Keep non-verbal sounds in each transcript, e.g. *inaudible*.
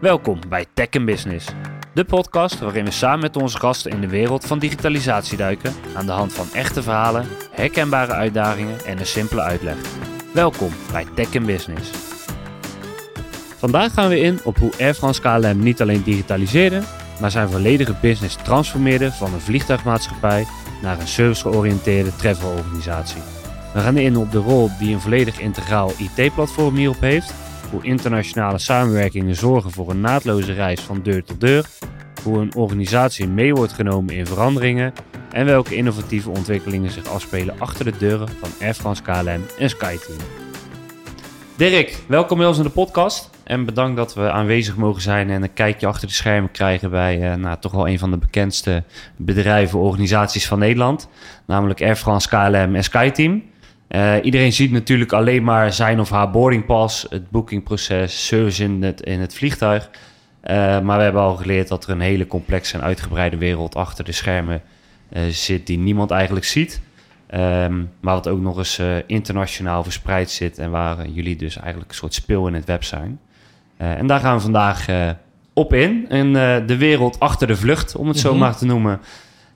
Welkom bij Tech in Business, de podcast waarin we samen met onze gasten in de wereld van digitalisatie duiken aan de hand van echte verhalen, herkenbare uitdagingen en een simpele uitleg. Welkom bij Tech in Business. Vandaag gaan we in op hoe Air France KLM niet alleen digitaliseerde, maar zijn volledige business transformeerde van een vliegtuigmaatschappij naar een servicegeoriënteerde travelorganisatie. We gaan in op de rol die een volledig integraal IT-platform hierop heeft, hoe internationale samenwerkingen zorgen voor een naadloze reis van deur tot deur, hoe een organisatie mee wordt genomen in veranderingen en welke innovatieve ontwikkelingen zich afspelen achter de deuren van Air France KLM en SkyTeam. Dirk, welkom bij ons in de podcast. En bedankt dat we aanwezig mogen zijn en een kijkje achter de schermen krijgen bij uh, nou, toch wel een van de bekendste bedrijven, organisaties van Nederland. Namelijk Air France KLM en SkyTeam. Uh, iedereen ziet natuurlijk alleen maar zijn of haar boardingpas, het boekingproces, service in het, in het vliegtuig. Uh, maar we hebben al geleerd dat er een hele complexe en uitgebreide wereld achter de schermen zit die niemand eigenlijk ziet. Um, maar wat ook nog eens internationaal verspreid zit en waar jullie dus eigenlijk een soort speel in het web zijn. En daar gaan we vandaag op in, in de wereld achter de vlucht, om het mm -hmm. zo maar te noemen.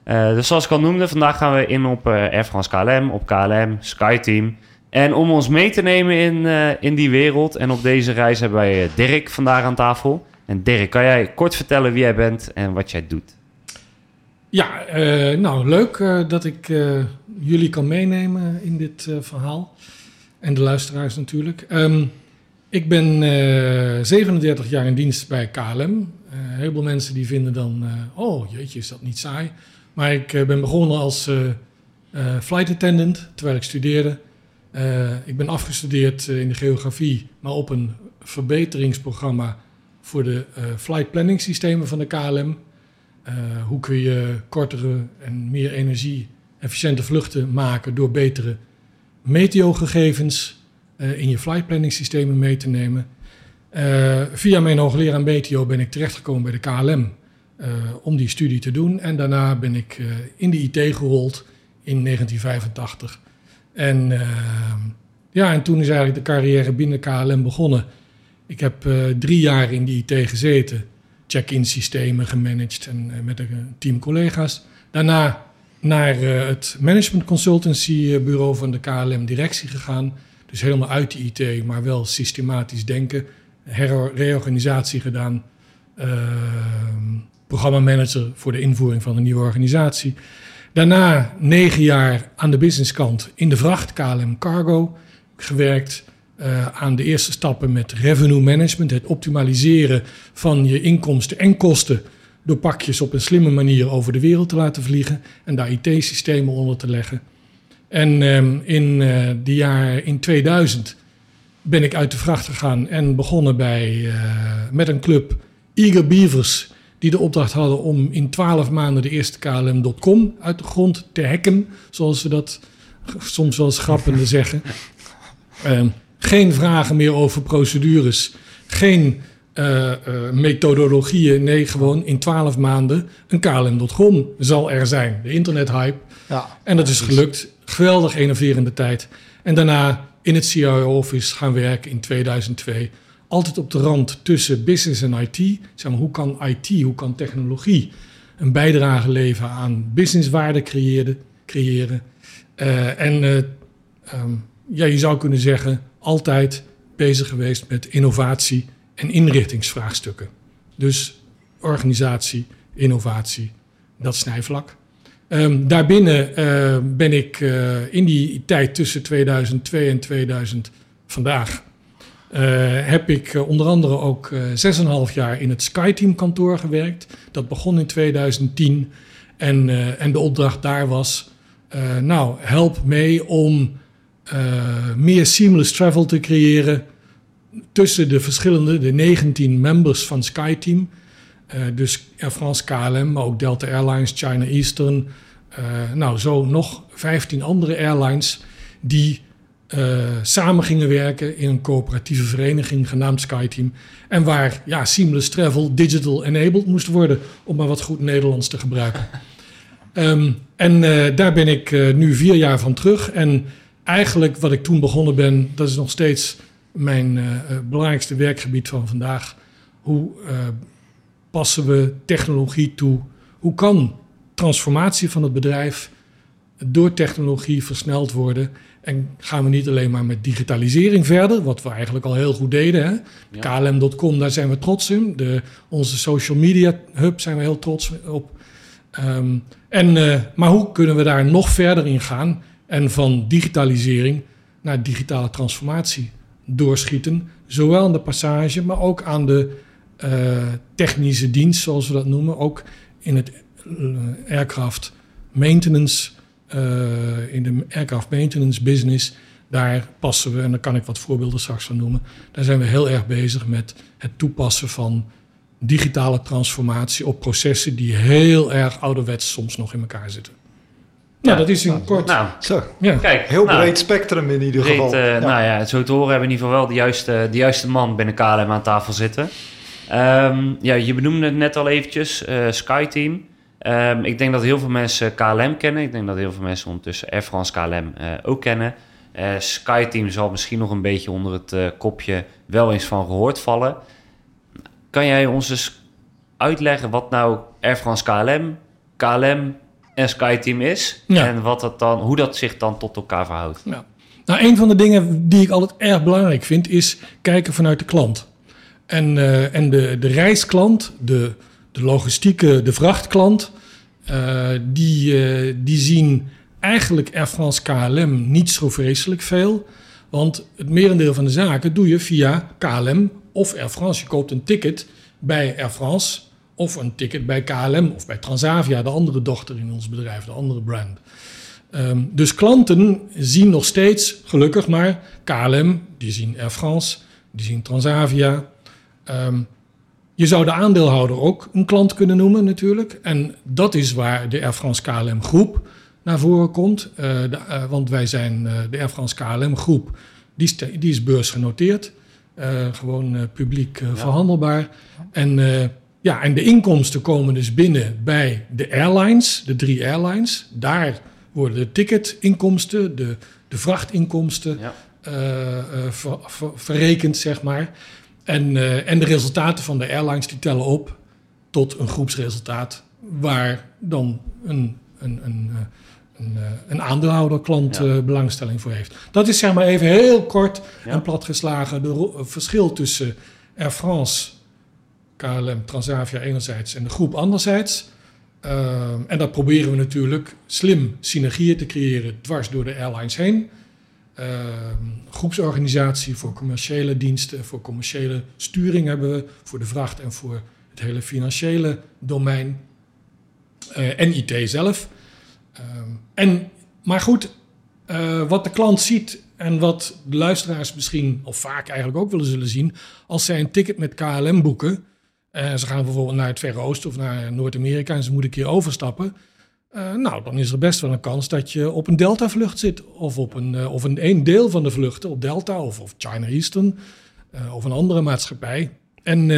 Dus zoals ik al noemde, vandaag gaan we in op Air France KLM, op KLM, SkyTeam. En om ons mee te nemen in, in die wereld en op deze reis hebben wij Dirk vandaag aan tafel. En Dirk, kan jij kort vertellen wie jij bent en wat jij doet? Ja, nou leuk dat ik jullie kan meenemen in dit verhaal. En de luisteraars natuurlijk. Um, ik ben 37 jaar in dienst bij KLM. heel veel mensen die vinden dan, oh jeetje, is dat niet saai. Maar ik ben begonnen als flight attendant terwijl ik studeerde. ik ben afgestudeerd in de geografie, maar op een verbeteringsprogramma voor de flight planning systemen van de KLM. Hoe kun je kortere en meer energie-efficiënte vluchten maken door betere meteo-gegevens in je flight planning systemen mee te nemen. Via mijn hoogleraar meteo ben ik terechtgekomen bij de KLM om die studie te doen. En daarna ben ik in de IT gerold in 1985. En, ja, en toen is eigenlijk de carrière binnen KLM begonnen. Ik heb drie jaar in de IT gezeten check-in systemen gemanaged en met een team collega's. Daarna naar het management consultancy bureau van de KLM directie gegaan. Dus helemaal uit de IT, maar wel systematisch denken. reorganisatie gedaan. Uh, programmamanager voor de invoering van een nieuwe organisatie. Daarna negen jaar aan de businesskant in de vracht KLM Cargo gewerkt. Uh, aan de eerste stappen met revenue management, het optimaliseren van je inkomsten en kosten door pakjes op een slimme manier over de wereld te laten vliegen en daar IT-systemen onder te leggen. En um, in, uh, de jaar, in 2000 ben ik uit de vracht gegaan en begonnen bij, uh, met een club Eager Beavers, die de opdracht hadden om in 12 maanden de eerste KLM.com uit de grond te hacken, zoals we dat soms wel eens grappende *laughs* zeggen. Um, geen vragen meer over procedures. Geen uh, uh, methodologieën. Nee, gewoon in twaalf maanden een KLM.com zal er zijn. De internethype. Ja, en dat is gelukt. Geweldig enerverende tijd. En daarna in het CIO-office gaan werken in 2002. Altijd op de rand tussen business en IT. Zeg maar, hoe kan IT, hoe kan technologie een bijdrage leveren aan businesswaarde creëren? creëren. Uh, en um, ja, je zou kunnen zeggen, altijd bezig geweest met innovatie en inrichtingsvraagstukken. Dus organisatie, innovatie, dat snijvlak. Um, daarbinnen uh, ben ik in die tijd tussen 2002 en 2000 vandaag. Uh, heb ik onder andere ook 6,5 jaar in het SkyTeam kantoor gewerkt. Dat begon in 2010. En, en de opdracht daar was: nou, help mee om meer seamless travel te creëren tussen de verschillende, de 19 members van SkyTeam. Dus Air France KLM, maar ook Delta Airlines, China Eastern. Nou, zo nog 15 andere airlines die samen gingen werken in een coöperatieve vereniging genaamd SkyTeam. En waar ja, seamless travel digital enabled moest worden, om maar wat goed Nederlands te gebruiken. um, *laughs* en daar ben ik nu vier jaar van terug. En eigenlijk wat ik toen begonnen ben, dat is nog steeds mijn uh, belangrijkste werkgebied van vandaag. hoe passen we technologie toe? Hoe kan transformatie van het bedrijf door technologie versneld worden? En gaan we niet alleen maar met digitalisering verder, wat we eigenlijk al heel goed deden. KLM.com, daar zijn we trots in. De, onze social media hub zijn we heel trots op. Um, en, uh, maar hoe kunnen we daar nog verder in gaan en van digitalisering naar digitale transformatie doorschieten? Zowel aan de passage, maar ook aan de uh, technische dienst, zoals we dat noemen. Ook in het uh, aircraft maintenance in de aircraft maintenance business, daar passen we, en daar kan ik wat voorbeelden straks van noemen, daar zijn we heel erg bezig met het toepassen van digitale transformatie op processen die heel erg ouderwets soms nog in elkaar zitten. Nou, dat is in nou, kort. Nou, zo. Ja. Kijk, heel nou, breed spectrum in ieder breed, geval. Uh, ja. Nou ja, zo te horen hebben we in ieder geval wel de juiste, de juiste man binnen KLM aan tafel zitten. Um, ja, je benoemde het net al eventjes, uh, SkyTeam. Um, ik denk dat heel veel mensen KLM kennen. Ik denk dat heel veel mensen ondertussen Air France KLM uh, ook kennen. Uh, SkyTeam zal misschien nog een beetje onder het uh, kopje wel eens van gehoord vallen. Kan jij ons eens uitleggen wat nou Air France KLM, KLM en SkyTeam is? Ja. En wat dat dan, hoe dat zich dan tot elkaar verhoudt? Ja. Nou, een van de dingen die ik altijd erg belangrijk vind, is kijken vanuit de klant. En, en de, de reisklant, de de logistieke, de vrachtklant, uh, die, uh, die zien eigenlijk Air France KLM niet zo vreselijk veel. Want het merendeel van de zaken doe je via KLM of Air France. Je koopt een ticket bij Air France of een ticket bij KLM of bij Transavia, de andere dochter in ons bedrijf, de andere brand. Um, dus klanten zien nog steeds, gelukkig maar, KLM, die zien Air France, die zien Transavia. Um, je zou de aandeelhouder ook een klant kunnen noemen natuurlijk. En dat is waar de Air France KLM groep naar voren komt. Uh, de, uh, want wij zijn uh, de Air France KLM groep, die is, die is beursgenoteerd. gewoon publiek ja. verhandelbaar. En, ja, en de inkomsten komen dus binnen bij de airlines, de drie airlines. Daar worden de ticketinkomsten, de, de vrachtinkomsten ja. ver, ver, verrekend, zeg maar. En, uh, en de resultaten van de airlines die tellen op tot een groepsresultaat waar dan een, een, een, eh, een, eh, een aandeelhouder klant ja. belangstelling voor heeft. Dat is zeg maar even heel kort ja. en platgeslagen de verschil tussen Air France, KLM, Transavia enerzijds en de groep anderzijds. Uh, en dat proberen we natuurlijk slim synergieën te creëren dwars door de airlines heen. Uh, groepsorganisatie voor commerciële diensten, voor commerciële sturing hebben we, voor de vracht en voor het hele financiële domein. Uh, en IT zelf. Uh, en, maar goed, uh, wat de klant ziet en wat de luisteraars misschien, of vaak eigenlijk ook willen zullen zien, als zij een ticket met KLM boeken, en ze gaan bijvoorbeeld naar het Verre Oosten of naar Noord-Amerika en ze moeten een keer overstappen, uh, nou, dan is er best wel een kans dat je op een Delta-vlucht zit. Of op een, uh, of een, een deel van de vluchten op Delta of, of China Eastern uh, of een andere maatschappij. En,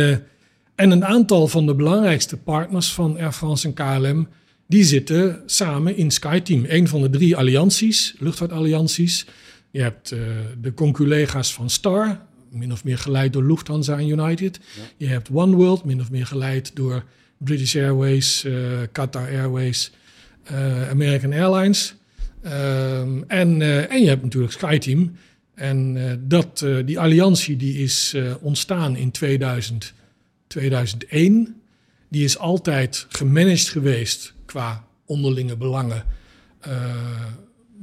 en een aantal van de belangrijkste partners van Air France en KLM, die zitten samen in SkyTeam. Een van de drie allianties, luchtvaartallianties. Je hebt de conculega's van Star, min of meer geleid door Lufthansa en United. Ja. Je hebt One World, min of meer geleid door British Airways, Qatar Airways American Airlines. Um, en, uh, en je hebt natuurlijk SkyTeam. En uh, dat, die alliantie die is ontstaan in 2000, 2001. Die is altijd gemanaged geweest qua onderlinge belangen.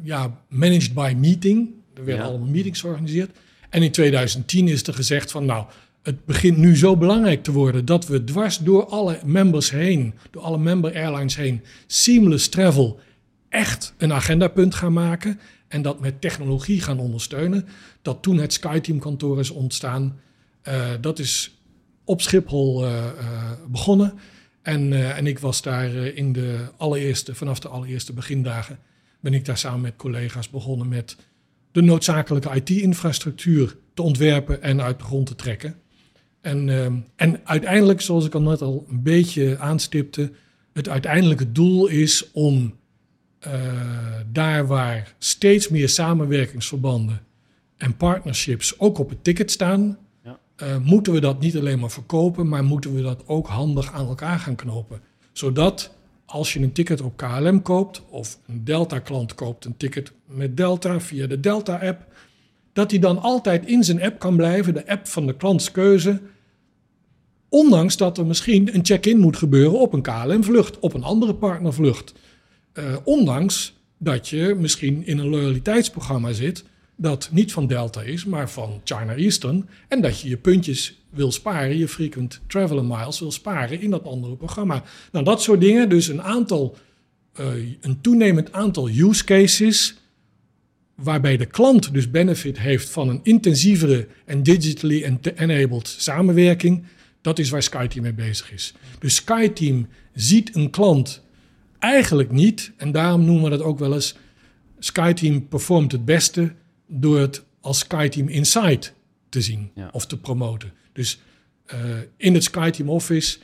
ja, managed by meeting. Er werden ja. allemaal meetings georganiseerd. En in 2010 is er gezegd van nou, het begint nu zo belangrijk te worden dat we dwars door alle members heen, door alle member airlines heen, seamless travel echt een agendapunt gaan maken en dat met technologie gaan ondersteunen. Dat toen het SkyTeam kantoor is ontstaan, uh, dat is op Schiphol uh, uh, begonnen. En, en ik was daar in de allereerste, vanaf de allereerste begindagen, ben ik daar samen met collega's begonnen met de noodzakelijke IT-infrastructuur te ontwerpen en uit de grond te trekken. En, uh, en uiteindelijk, zoals ik al net al een beetje aanstipte, het uiteindelijke doel is om uh, daar waar steeds meer samenwerkingsverbanden en partnerships ook op het ticket staan, ja. uh, moeten we dat niet alleen maar verkopen, maar moeten we dat ook handig aan elkaar gaan knopen. Zodat als je een ticket op KLM koopt of een Delta-klant koopt een ticket met Delta via de Delta-app, dat hij dan altijd in zijn app kan blijven, de app van de klantskeuze, ondanks dat er misschien een check-in moet gebeuren op een KLM-vlucht, op een andere partnervlucht. Uh, ondanks dat je misschien in een loyaliteitsprogramma zit dat niet van Delta is, maar van China Eastern. En dat je je puntjes wil sparen, je frequent traveler miles wil sparen in dat andere programma. Nou, dat soort dingen. Dus een aantal, uh, een toenemend aantal use cases waarbij de klant dus benefit heeft van een intensievere en digitally enabled samenwerking. Dat is waar SkyTeam mee bezig is. Dus SkyTeam ziet een klant eigenlijk niet, en daarom noemen we dat ook wel eens, SkyTeam performt het beste door het als SkyTeam Insight te zien of te promoten. Dus uh, in het SkyTeam Office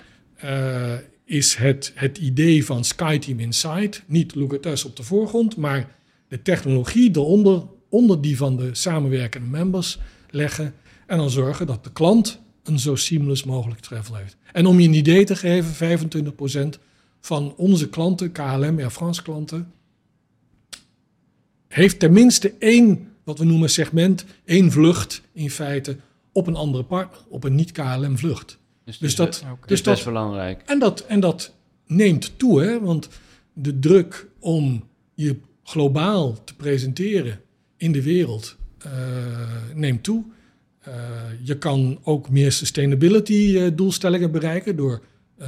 uh, is het, het idee van SkyTeam Insight niet Look at Us op de voorgrond, maar de technologie eronder, onder die van de samenwerkende members leggen en dan zorgen dat de klant een zo seamless mogelijk travel heeft. En om je een idee te geven, 25% van onze klanten, KLM, Air France klanten, heeft tenminste één wat we noemen segment, één vlucht in feite op een andere partner, op een niet-KLM vlucht. Dus, dus dat, okay. dus dat is belangrijk. En dat, en dat neemt toe, hè, want de druk om je globaal te presenteren in de wereld uh, neemt toe. Uh, je kan ook meer sustainability uh, doelstellingen bereiken door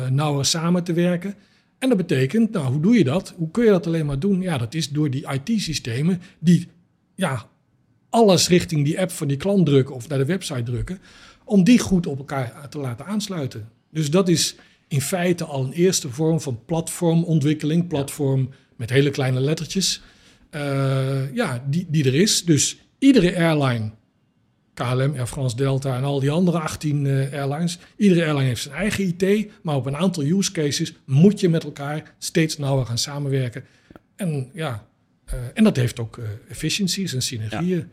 nauwer samen te werken. En dat betekent, nou, hoe doe je dat? Hoe kun je dat alleen maar doen? Ja, dat is door die IT-systemen die ja, alles richting die app van die klant drukken of naar de website drukken, om die goed op elkaar te laten aansluiten. Dus dat is in feite al een eerste vorm van platformontwikkeling, platform met hele kleine lettertjes, uh, ja, die, die er is. Dus iedere airline, KLM, Air France, Delta en al die andere 18 uh, eh, airlines, iedere airline heeft zijn eigen IT, maar op een aantal use cases moet je met elkaar steeds nauwer gaan samenwerken. En ja, uh, en dat heeft ook efficiencies en synergieën.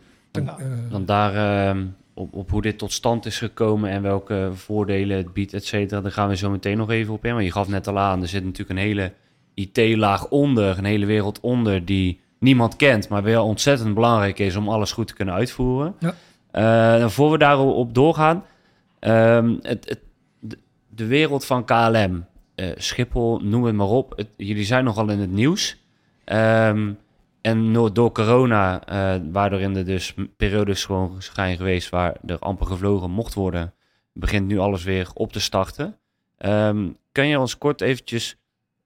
Dan daar ehm, op, op, hoe dit tot stand is gekomen en welke voordelen het biedt, et cetera, daar gaan we zo meteen nog even op in. Maar je gaf net al aan, er zit natuurlijk een hele IT-laag onder, een hele wereld onder die niemand kent, maar wel ontzettend belangrijk is om alles goed te kunnen uitvoeren. Ja. Uh, voor we daarop doorgaan, um, het, het, de, wereld van KLM, eh, Schiphol, noem het maar op. jullie zijn nogal in het nieuws. Um, en door corona, uh, waardoor in de dus periodes gewoon zijn geweest waar er amper gevlogen mocht worden, begint nu alles weer op te starten. Um, kan je ons kort eventjes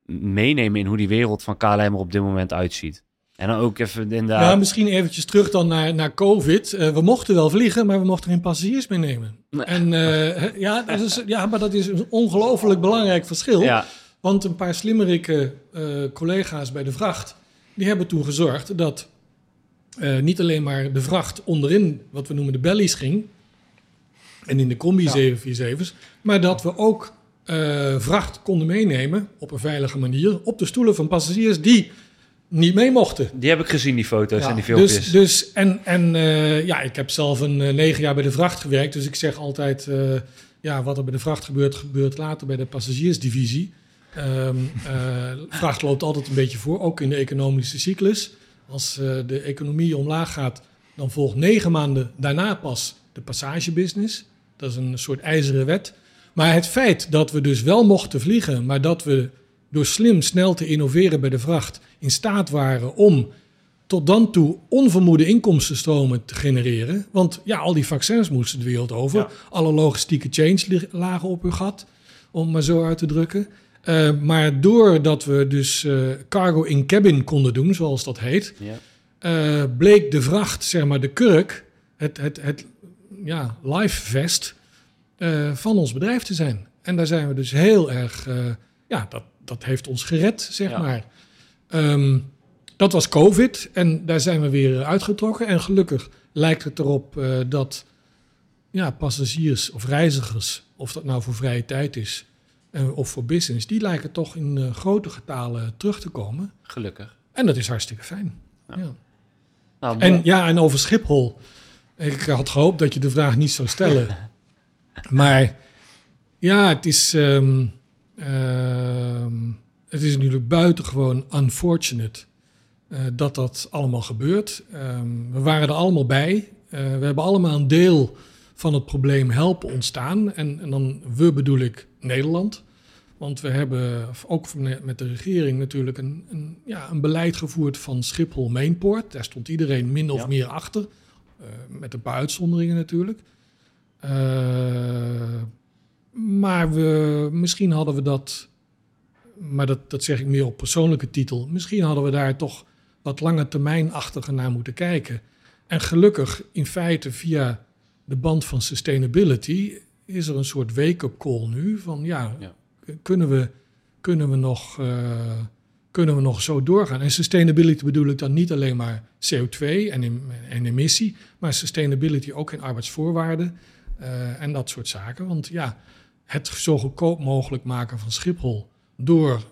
meenemen in hoe die wereld van KLM er op dit moment uitziet? En dan ook even inderdaad... Ja, misschien eventjes terug dan naar, naar COVID. Uh, we mochten wel vliegen, maar we mochten geen passagiers meenemen. Nee. En uh, ja, dat is, ja, maar dat is een ongelooflijk belangrijk verschil. Ja. Want een paar slimmerikke collega's bij de vracht die hebben toen gezorgd dat niet alleen maar de vracht onderin, wat we noemen de bellies, ging. En in de combi ja. 747's. Maar dat we ook vracht konden meenemen op een veilige manier op de stoelen van passagiers die niet mee mochten. Die heb ik gezien, die foto's en die filmpjes. Dus, dus en, en uh, ja, ik heb zelf een negen jaar bij de vracht gewerkt. Dus ik zeg altijd, ja, wat er bij de vracht gebeurt, gebeurt later bij de passagiersdivisie. Um, *laughs* vracht loopt altijd een beetje voor, ook in de economische cyclus. Als de economie omlaag gaat, dan volgt negen maanden daarna pas de passagebusiness. Dat is een soort ijzeren wet. Maar het feit dat we dus wel mochten vliegen, maar dat we door slim snel te innoveren bij de vracht in staat waren om tot dan toe onvermoede inkomstenstromen te genereren. Want ja, al die vaccins moesten de wereld over. Alle logistieke chains lagen op hun gat, om maar zo uit te drukken. Uh, maar doordat we dus uh, cargo in cabin konden doen, zoals dat heet, ja. uh, bleek de vracht, zeg maar de kurk, het, het, het ja, live vest van ons bedrijf te zijn. En daar zijn we dus heel erg, ja, dat, dat heeft ons gered, zeg ja. maar. Um, dat was COVID en daar zijn we weer uitgetrokken. En gelukkig lijkt het erop dat ja, passagiers of reizigers, of dat nou voor vrije tijd is, uh, of voor business, die lijken toch in uh, grote getalen terug te komen. Gelukkig. En dat is hartstikke fijn. Ja. ja. Nou, en ja, en over Schiphol. Ik had gehoopt dat je de vraag niet zou stellen. *laughs* maar ja, het is, um, het is natuurlijk buitengewoon unfortunate uh, dat dat allemaal gebeurt. Um, we waren er allemaal bij. Uh, we hebben allemaal een deel van het probleem helpen ontstaan. En, en dan we bedoel ik Nederland. Want we hebben ook met de regering natuurlijk een, een, ja, een beleid gevoerd van Schiphol Mainport. Daar stond iedereen min of meer achter. Uh, met een paar uitzonderingen natuurlijk. Uh, maar we, misschien hadden we dat, maar dat, dat zeg ik meer op persoonlijke titel. Misschien hadden we daar toch wat lange termijnachtiger naar moeten kijken. En gelukkig, in feite, via de band van sustainability, is er een soort wake-up call nu van ja, ja, kunnen we, kunnen we nog. Uh, kunnen we nog zo doorgaan? En sustainability bedoel ik dan niet alleen maar CO2 en, en emissie, maar sustainability ook in arbeidsvoorwaarden uh, en dat soort zaken. Want ja, het zo goedkoop mogelijk maken van Schiphol door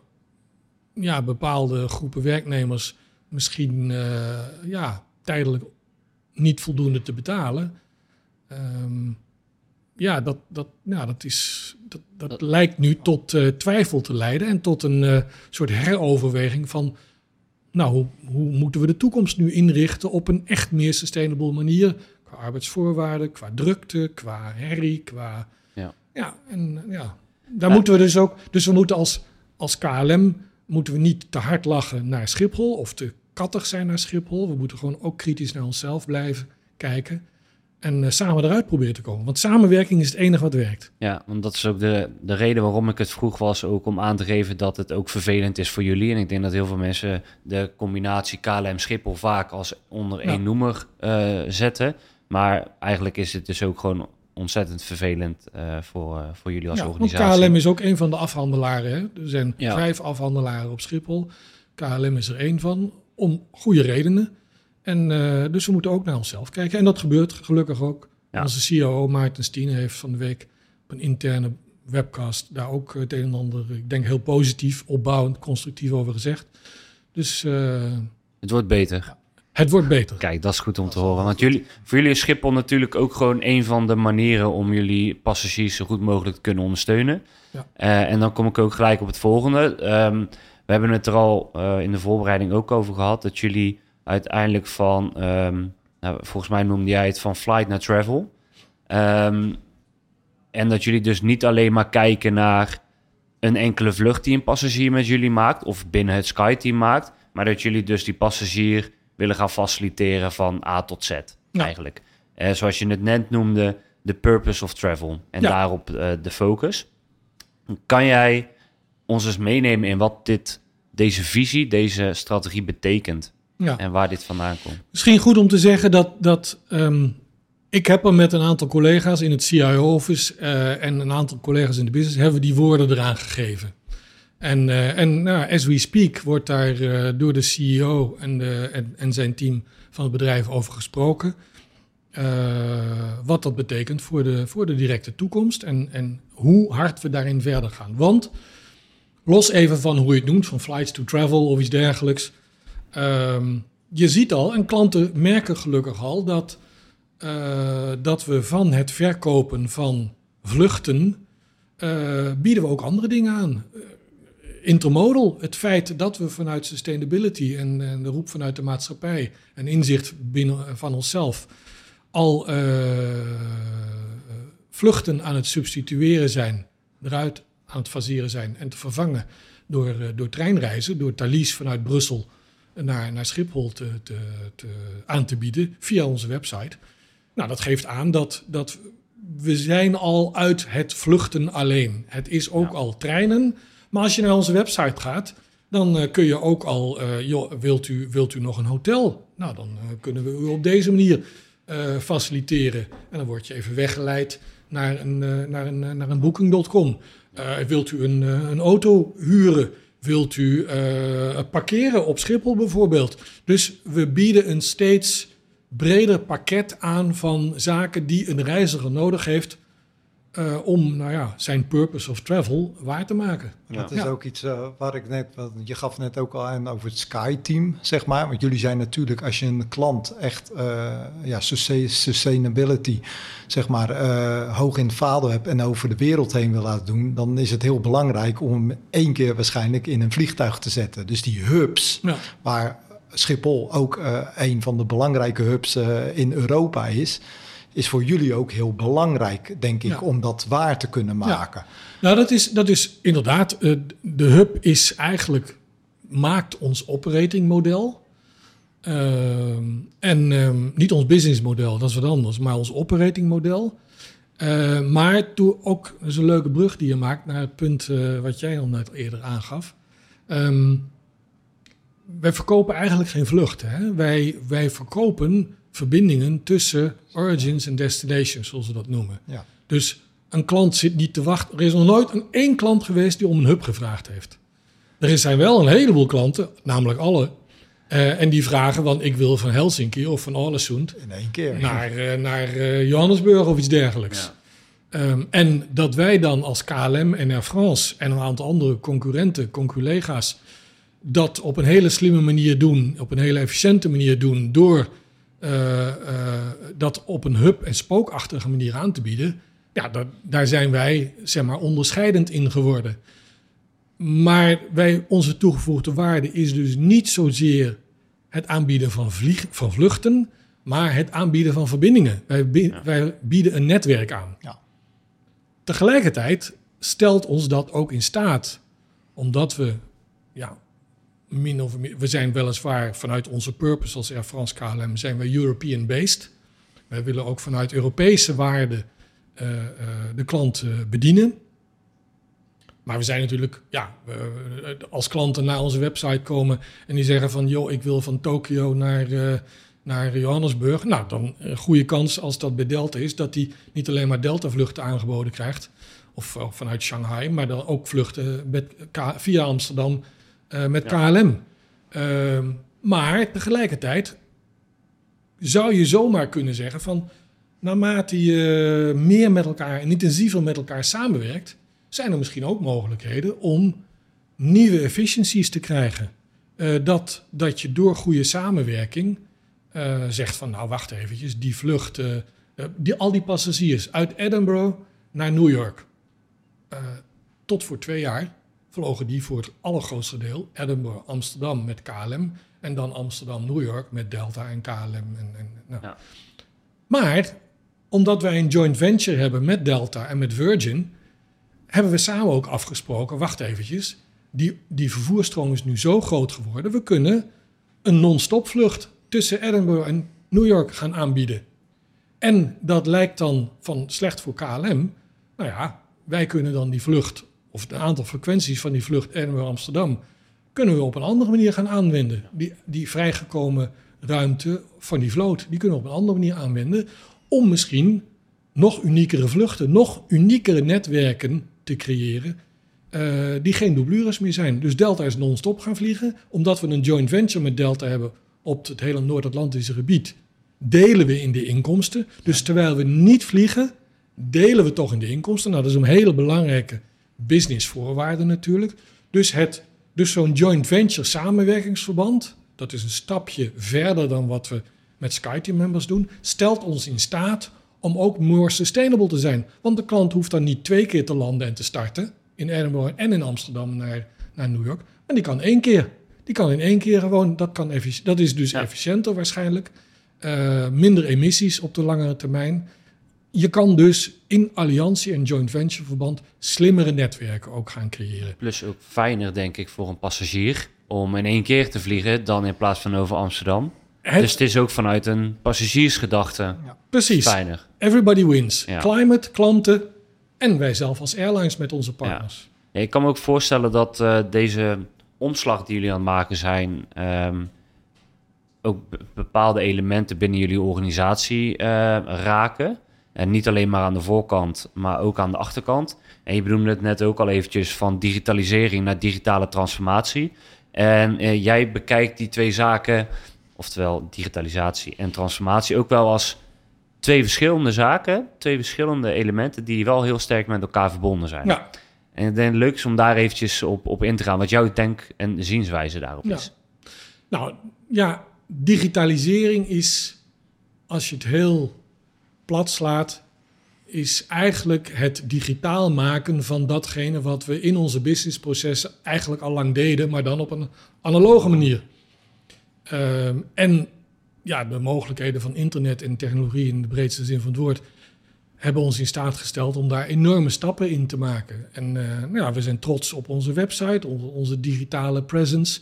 ja, bepaalde groepen werknemers misschien uh, ja, tijdelijk niet voldoende te betalen. Um, ja, dat, dat, nou, dat, is, dat, dat, lijkt nu tot uh, twijfel te leiden en tot een uh, soort heroverweging van, nou, hoe, hoe, moeten we de toekomst nu inrichten op een echt meer sustainable manier? Qua arbeidsvoorwaarden, qua drukte, qua herrie, qua ja, en ja, daar moeten we dus ook. Dus we moeten als, als KLM moeten we niet te hard lachen naar Schiphol of te kattig zijn naar Schiphol. We moeten gewoon ook kritisch naar onszelf blijven kijken. En uh, samen eruit proberen te komen. Want samenwerking is het enige wat werkt. Ja, want dat is ook de, de reden waarom ik het vroeg was. Ook om aan te geven dat het ook vervelend is voor jullie. En ik denk dat heel veel mensen de combinatie KLM-Schiphol vaak als onder één noemer uh, zetten. Maar eigenlijk is het dus ook gewoon ontzettend vervelend uh, voor, uh, voor jullie als ja, organisatie. KLM is ook een van de afhandelaren. Hè? Er zijn ja. vijf afhandelaren op Schiphol. KLM is er één van, om goede redenen. En uh, dus we moeten ook naar onszelf kijken. En dat gebeurt gelukkig ook. Ja. Onze COO Maarten Stien heeft van de week op een interne webcast daar ook het een en ander, ik denk heel positief, opbouwend, constructief over gezegd. Dus... het wordt beter. Het wordt beter. Kijk, dat is goed om te horen. Want jullie, voor jullie is Schiphol natuurlijk ook gewoon een van de manieren om jullie passagiers zo goed mogelijk te kunnen ondersteunen. Ja. Uh, en dan kom ik ook gelijk op het volgende. Um, we hebben het er al uh, in de voorbereiding ook over gehad, dat jullie uiteindelijk van, um, nou, volgens mij noemde jij het van flight naar travel. Um, en dat jullie dus niet alleen maar kijken naar een enkele vlucht die een passagier met jullie maakt, of binnen het SkyTeam maakt, maar dat jullie dus die passagier willen gaan faciliteren van A tot Z eigenlijk. Uh, zoals je het net noemde, de purpose of travel en daarop uh, de focus. Kan jij ons eens meenemen in wat dit, deze visie, deze strategie betekent ja. en waar dit vandaan komt? Misschien goed om te zeggen dat, dat um, ik heb er met een aantal collega's in het CIO-office uh, en een aantal collega's in de business, hebben we die woorden eraan gegeven. En, uh, en nou, as we speak wordt daar uh, door de CEO en, de, en, zijn team van het bedrijf over gesproken. Uh, wat dat betekent voor de, voor de directe toekomst en, en hoe hard we daarin verder gaan. Want los even van hoe je het noemt, van flights to travel of iets dergelijks. Ehm, je ziet al, en klanten merken gelukkig al, dat, dat we van het verkopen van vluchten bieden we ook andere dingen aan intermodal, het feit dat we vanuit sustainability en, en, de roep vanuit de maatschappij en inzicht binnen van onszelf al uh, vluchten aan het substitueren zijn, eruit aan het faseren zijn en te vervangen door, uh, door treinreizen, door Thalys vanuit Brussel naar, naar Schiphol te, te, te, aan te bieden via onze website. Nou, dat geeft aan dat, dat we zijn al uit het vluchten alleen. Het is ook al treinen maar als je naar onze website gaat, dan uh, kun je ook al, joh, wilt, u, wilt u nog een hotel? Nou, dan uh, kunnen we u op deze manier faciliteren. En dan word je even weggeleid naar een, naar een, naar een booking.com. wilt u een, een auto huren? Wilt u parkeren op Schiphol bijvoorbeeld? Dus we bieden een steeds breder pakket aan van zaken die een reiziger nodig heeft uh, om nou ja, zijn purpose of travel waar te maken. Ja. Dat is ook iets uh, waar ik net, je gaf net ook al aan over het Sky-team, zeg maar. Want jullie zijn natuurlijk, als je een klant echt uh, ja, sustainability, zeg maar, hoog in het vaandel hebt en over de wereld heen wil laten doen, dan is het heel belangrijk om hem één keer waarschijnlijk in een vliegtuig te zetten. Dus die hubs, ja. waar Schiphol ook een van de belangrijke hubs in Europa is is voor jullie ook heel belangrijk, denk ik, om dat waar te kunnen maken. Nou, dat is, dat is inderdaad, uh, de hub is eigenlijk, maakt ons operating model. Uh, en uh, niet ons business model, dat is wat anders, maar ons operating model. Uh, maar toen ook, dat is een leuke brug die je maakt naar het punt wat jij al net eerder aangaf. Um, wij verkopen eigenlijk geen vluchten. Hè? Wij, wij verkopen verbindingen tussen origins en destinations, zoals we dat noemen. Ja. Dus een klant zit niet te wachten. Er is nog nooit een één klant geweest die om een hub gevraagd heeft. Er zijn wel een heleboel klanten, namelijk alle, uh, en die vragen, want ik wil van Helsinki of van Ålesund in één keer naar, uh, naar uh, Johannesburg of iets dergelijks. Ja. Um, en dat wij dan als KLM en Air France en een aantal andere concurrenten, conculega's, dat op een hele slimme manier doen, op een hele efficiënte manier doen, door dat op een hub- en spookachtige manier aan te bieden, ja, dat, daar zijn wij zeg maar, onderscheidend in geworden. Maar wij, onze toegevoegde waarde is dus niet zozeer het aanbieden van, vlieg, van vluchten, maar het aanbieden van verbindingen. Wij, wij bieden een netwerk aan. Ja. Tegelijkertijd stelt ons dat ook in staat, omdat we ja, min of we zijn weliswaar vanuit onze purpose als Air France KLM zijn we European-based. Wij willen ook vanuit Europese waarden uh, uh, de klant uh, bedienen. Maar we zijn natuurlijk, ja, als klanten naar onze website komen en die zeggen van, joh, ik wil van Tokio naar, naar Johannesburg. Nou, dan een goede kans als dat bij Delta is, dat die niet alleen maar Delta-vluchten aangeboden krijgt, of, of, vanuit Shanghai, maar dan ook vluchten met, via Amsterdam uh, met KLM. Uh, ehm, maar tegelijkertijd zou je zomaar kunnen zeggen van... naarmate je meer met elkaar en intensiever met elkaar samenwerkt... zijn er misschien ook mogelijkheden om nieuwe efficiencies te krijgen. Uh, dat, dat je door goede samenwerking uh, zegt van... nou, wacht eventjes, die vlucht... Uh, die, al die passagiers uit Edinburgh naar New York... tot voor twee jaar vlogen die voor het allergrootste deel Edinburgh, Amsterdam met KLM en dan Amsterdam, New York met Delta en KLM. En, en, nou. ja. Maar omdat wij een joint venture hebben met Delta en met Virgin, hebben we samen ook afgesproken, wacht eventjes, die, die vervoerstroom is nu zo groot geworden, we kunnen een non-stop vlucht tussen Edinburgh en New York gaan aanbieden. En dat lijkt dan van slecht voor KLM. Nou ja, wij kunnen dan die vlucht of het aantal frequenties van die vlucht Edinburgh-Amsterdam, kunnen we op een andere manier gaan aanwenden. Die, die vrijgekomen ruimte van die vloot, die kunnen we op een andere manier aanwenden om misschien nog uniekere vluchten, nog uniekere netwerken te creëren uh, die geen doublures meer zijn. Dus Delta is non-stop gaan vliegen, omdat we een joint venture met Delta hebben op het hele Noord-Atlantische gebied. Delen we in de inkomsten. Dus terwijl we niet vliegen, delen we toch in de inkomsten. Nou, dat is een hele belangrijke businessvoorwaarden natuurlijk. Dus, het, dus zo'n joint venture samenwerkingsverband, dat is een stapje verder dan wat we met SkyTeam members doen, stelt ons in staat om ook more sustainable te zijn. Want de klant hoeft dan niet twee keer te landen en te starten, in Edinburgh en in Amsterdam naar, naar New York, maar die kan één keer. Die kan in één keer gewoon, dat, kan dat is dus efficiënter waarschijnlijk. Uh, minder emissies op de langere termijn je kan dus in alliantie en joint venture verband slimmere netwerken ook gaan creëren. Plus ook fijner, denk ik, voor een passagier om in één keer te vliegen dan in plaats van over Amsterdam. dus het is ook vanuit een passagiersgedachte ja. Precies. fijner. Everybody wins. Climate, klanten en wij zelf als airlines met onze partners. Ja. ik kan me ook voorstellen dat uh, deze omslag die jullie aan het maken zijn... Um, ook bepaalde elementen binnen jullie organisatie uh, raken. En niet alleen maar aan de voorkant, maar ook aan de achterkant. En je bedoelde het net ook al eventjes van digitalisering naar digitale transformatie. En eh, jij bekijkt die twee zaken, oftewel digitalisatie en transformatie, ook wel als twee verschillende zaken, twee verschillende elementen die wel heel sterk met elkaar verbonden zijn. Ja, En ik denk het leuk is om daar eventjes op, op in te gaan, wat jouw denk- en zienswijze daarop Ja. is. nou ja, digitalisering is, als je het heel plat slaat, is eigenlijk het digitaal maken van datgene wat we in onze businessprocessen eigenlijk al lang deden, maar dan op een analoge manier. Ehm, en ja, de mogelijkheden van internet en technologie in de breedste zin van het woord hebben ons in staat gesteld om daar enorme stappen in te maken. En eh, nou ja, we zijn trots op onze website, onze, onze digitale presence,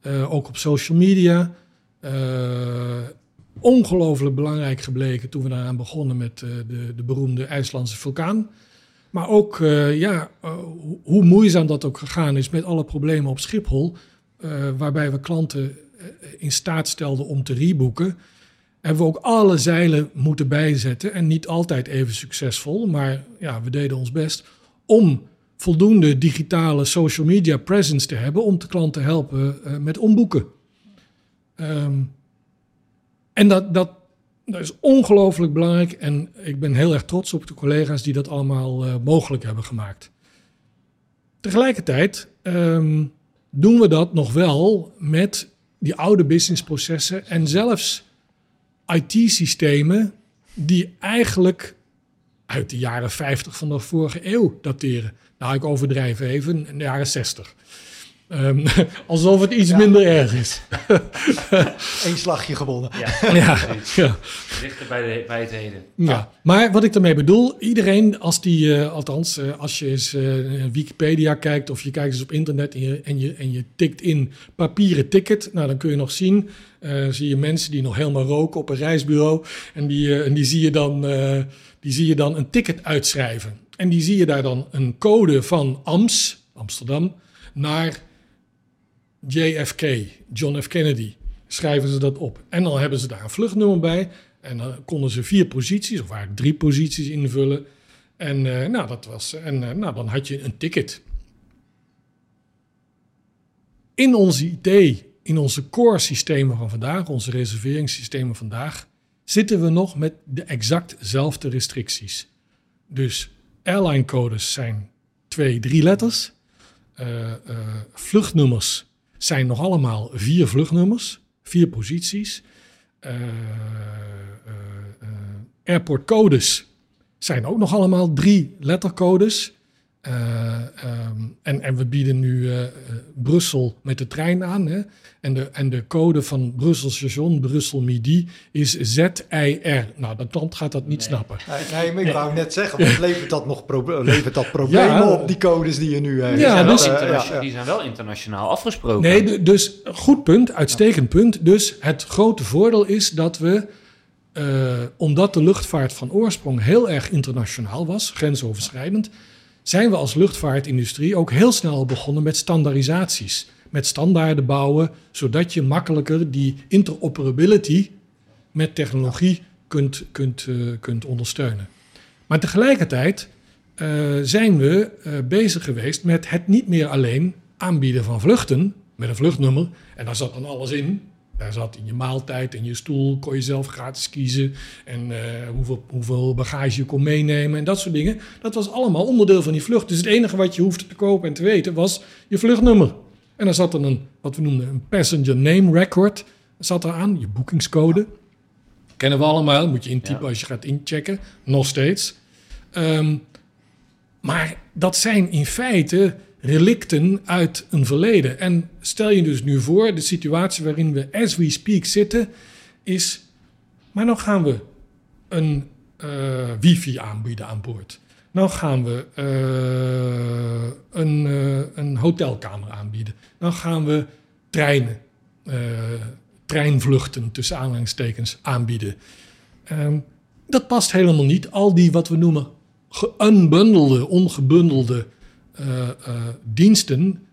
eh, ook op social media. Eh, ongelooflijk belangrijk gebleken toen we daaraan begonnen met eh, de, de beroemde IJslandse vulkaan. Maar ook eh, ja, eh, hoe- moeizaam dat ook gegaan is met alle problemen op Schiphol, waarbij we klanten in staat stelden om te reboeken, hebben we ook alle zeilen moeten bijzetten. En niet altijd even succesvol, maar ja, we deden ons best om voldoende digitale social media presence te hebben om de klant te helpen met omboeken. Ehm, en dat, dat, dat is ongelooflijk belangrijk en ik ben heel erg trots op de collega's die dat allemaal eh, mogelijk hebben gemaakt. Tegelijkertijd ehm, doen we dat nog wel met die oude businessprocessen en zelfs IT-systemen die eigenlijk uit de jaren 50 van de vorige eeuw dateren. Nou, ik overdrijf even, in de jaren 60. Ehm, *laughs* alsof het iets minder erg is. *laughs* Eén slagje gewonnen. Ja, *laughs* ja, ja. dichter bij, de, bij het heden. Ja, maar wat ik daarmee bedoel, iedereen als die, eh, althans, eh, als je eens eh, Wikipedia kijkt of je kijkt eens op internet en je, en je, en je tikt in papieren ticket, nou dan kun je nog zien, eh, zie je mensen die nog helemaal roken op een reisbureau en die, en die, zie je dan, eh, die zie je dan een ticket uitschrijven. En die zie je daar dan een code van AMS, Amsterdam, naar JFK, John F. Kennedy, schrijven ze dat op. En dan hebben ze daar een vluchtnummer bij. En dan konden ze vier posities, of eigenlijk drie posities invullen. En, eh, nou, dat was, en eh, nou, dan had je een ticket. In onze IT, in onze core systemen van vandaag, onze reserveringssystemen vandaag, zitten we nog met de exactzelfde restricties. Dus airline codes zijn twee, drie letters. Eh, vluchtnummers zijn nog allemaal vier vluchtnummers, vier posities. Eh, eh, eh, airportcodes zijn ook nog allemaal drie lettercodes. Eh, ehm, en, en we bieden nu eh, eh, Brussel met de trein aan. Hè? En, de, en de code van Brussel station, Brussel Midi, is ZIR. Nou, de klant gaat dat niet snappen. Nee, ik wou net zeggen, want levert dat nog levert dat problemen Ja. op, die codes die je nu hebt? Die, zijn wel dus- internationaal- ja. die zijn wel internationaal afgesproken. Nee, du- dus goed punt, uitstekend punt. Dus het grote voordeel is dat we, eh, omdat de luchtvaart van oorsprong heel erg internationaal was, grensoverschrijdend, zijn we als luchtvaartindustrie ook heel snel begonnen met standaardisaties. Met standaarden bouwen, zodat je makkelijker die interoperability met technologie kunt, kunt, eh, kunt ondersteunen. Maar tegelijkertijd eh, zijn we eh, bezig geweest met het niet meer alleen aanbieden van vluchten met een vluchtnummer. En daar zat dan alles in. Daar zat in je maaltijd en je stoel, kon je zelf gratis kiezen. En eh, hoeveel, hoeveel bagage je kon meenemen en dat soort dingen. Dat was allemaal onderdeel van die vlucht. Dus het enige wat je hoefde te kopen en te weten was je vluchtnummer. En dan zat er een, wat we noemden, een passenger name record. Zat er aan, je boekingscode. Kennen we allemaal, moet je intypen Ja. als je gaat inchecken. Nog steeds. Ehm, maar dat zijn in feite relicten uit een verleden. En stel je dus nu voor, de situatie waarin we as we speak zitten, is... Maar nou gaan we een eh, wifi aanbieden aan boord. Nou gaan we eh, een, eh, een hotelkamer aanbieden. Nou gaan we treinen, treinvluchten tussen aanhalingstekens aanbieden. Ehm, dat past helemaal niet. Al die wat we noemen geunbundelde, ongebundelde eh, eh, diensten,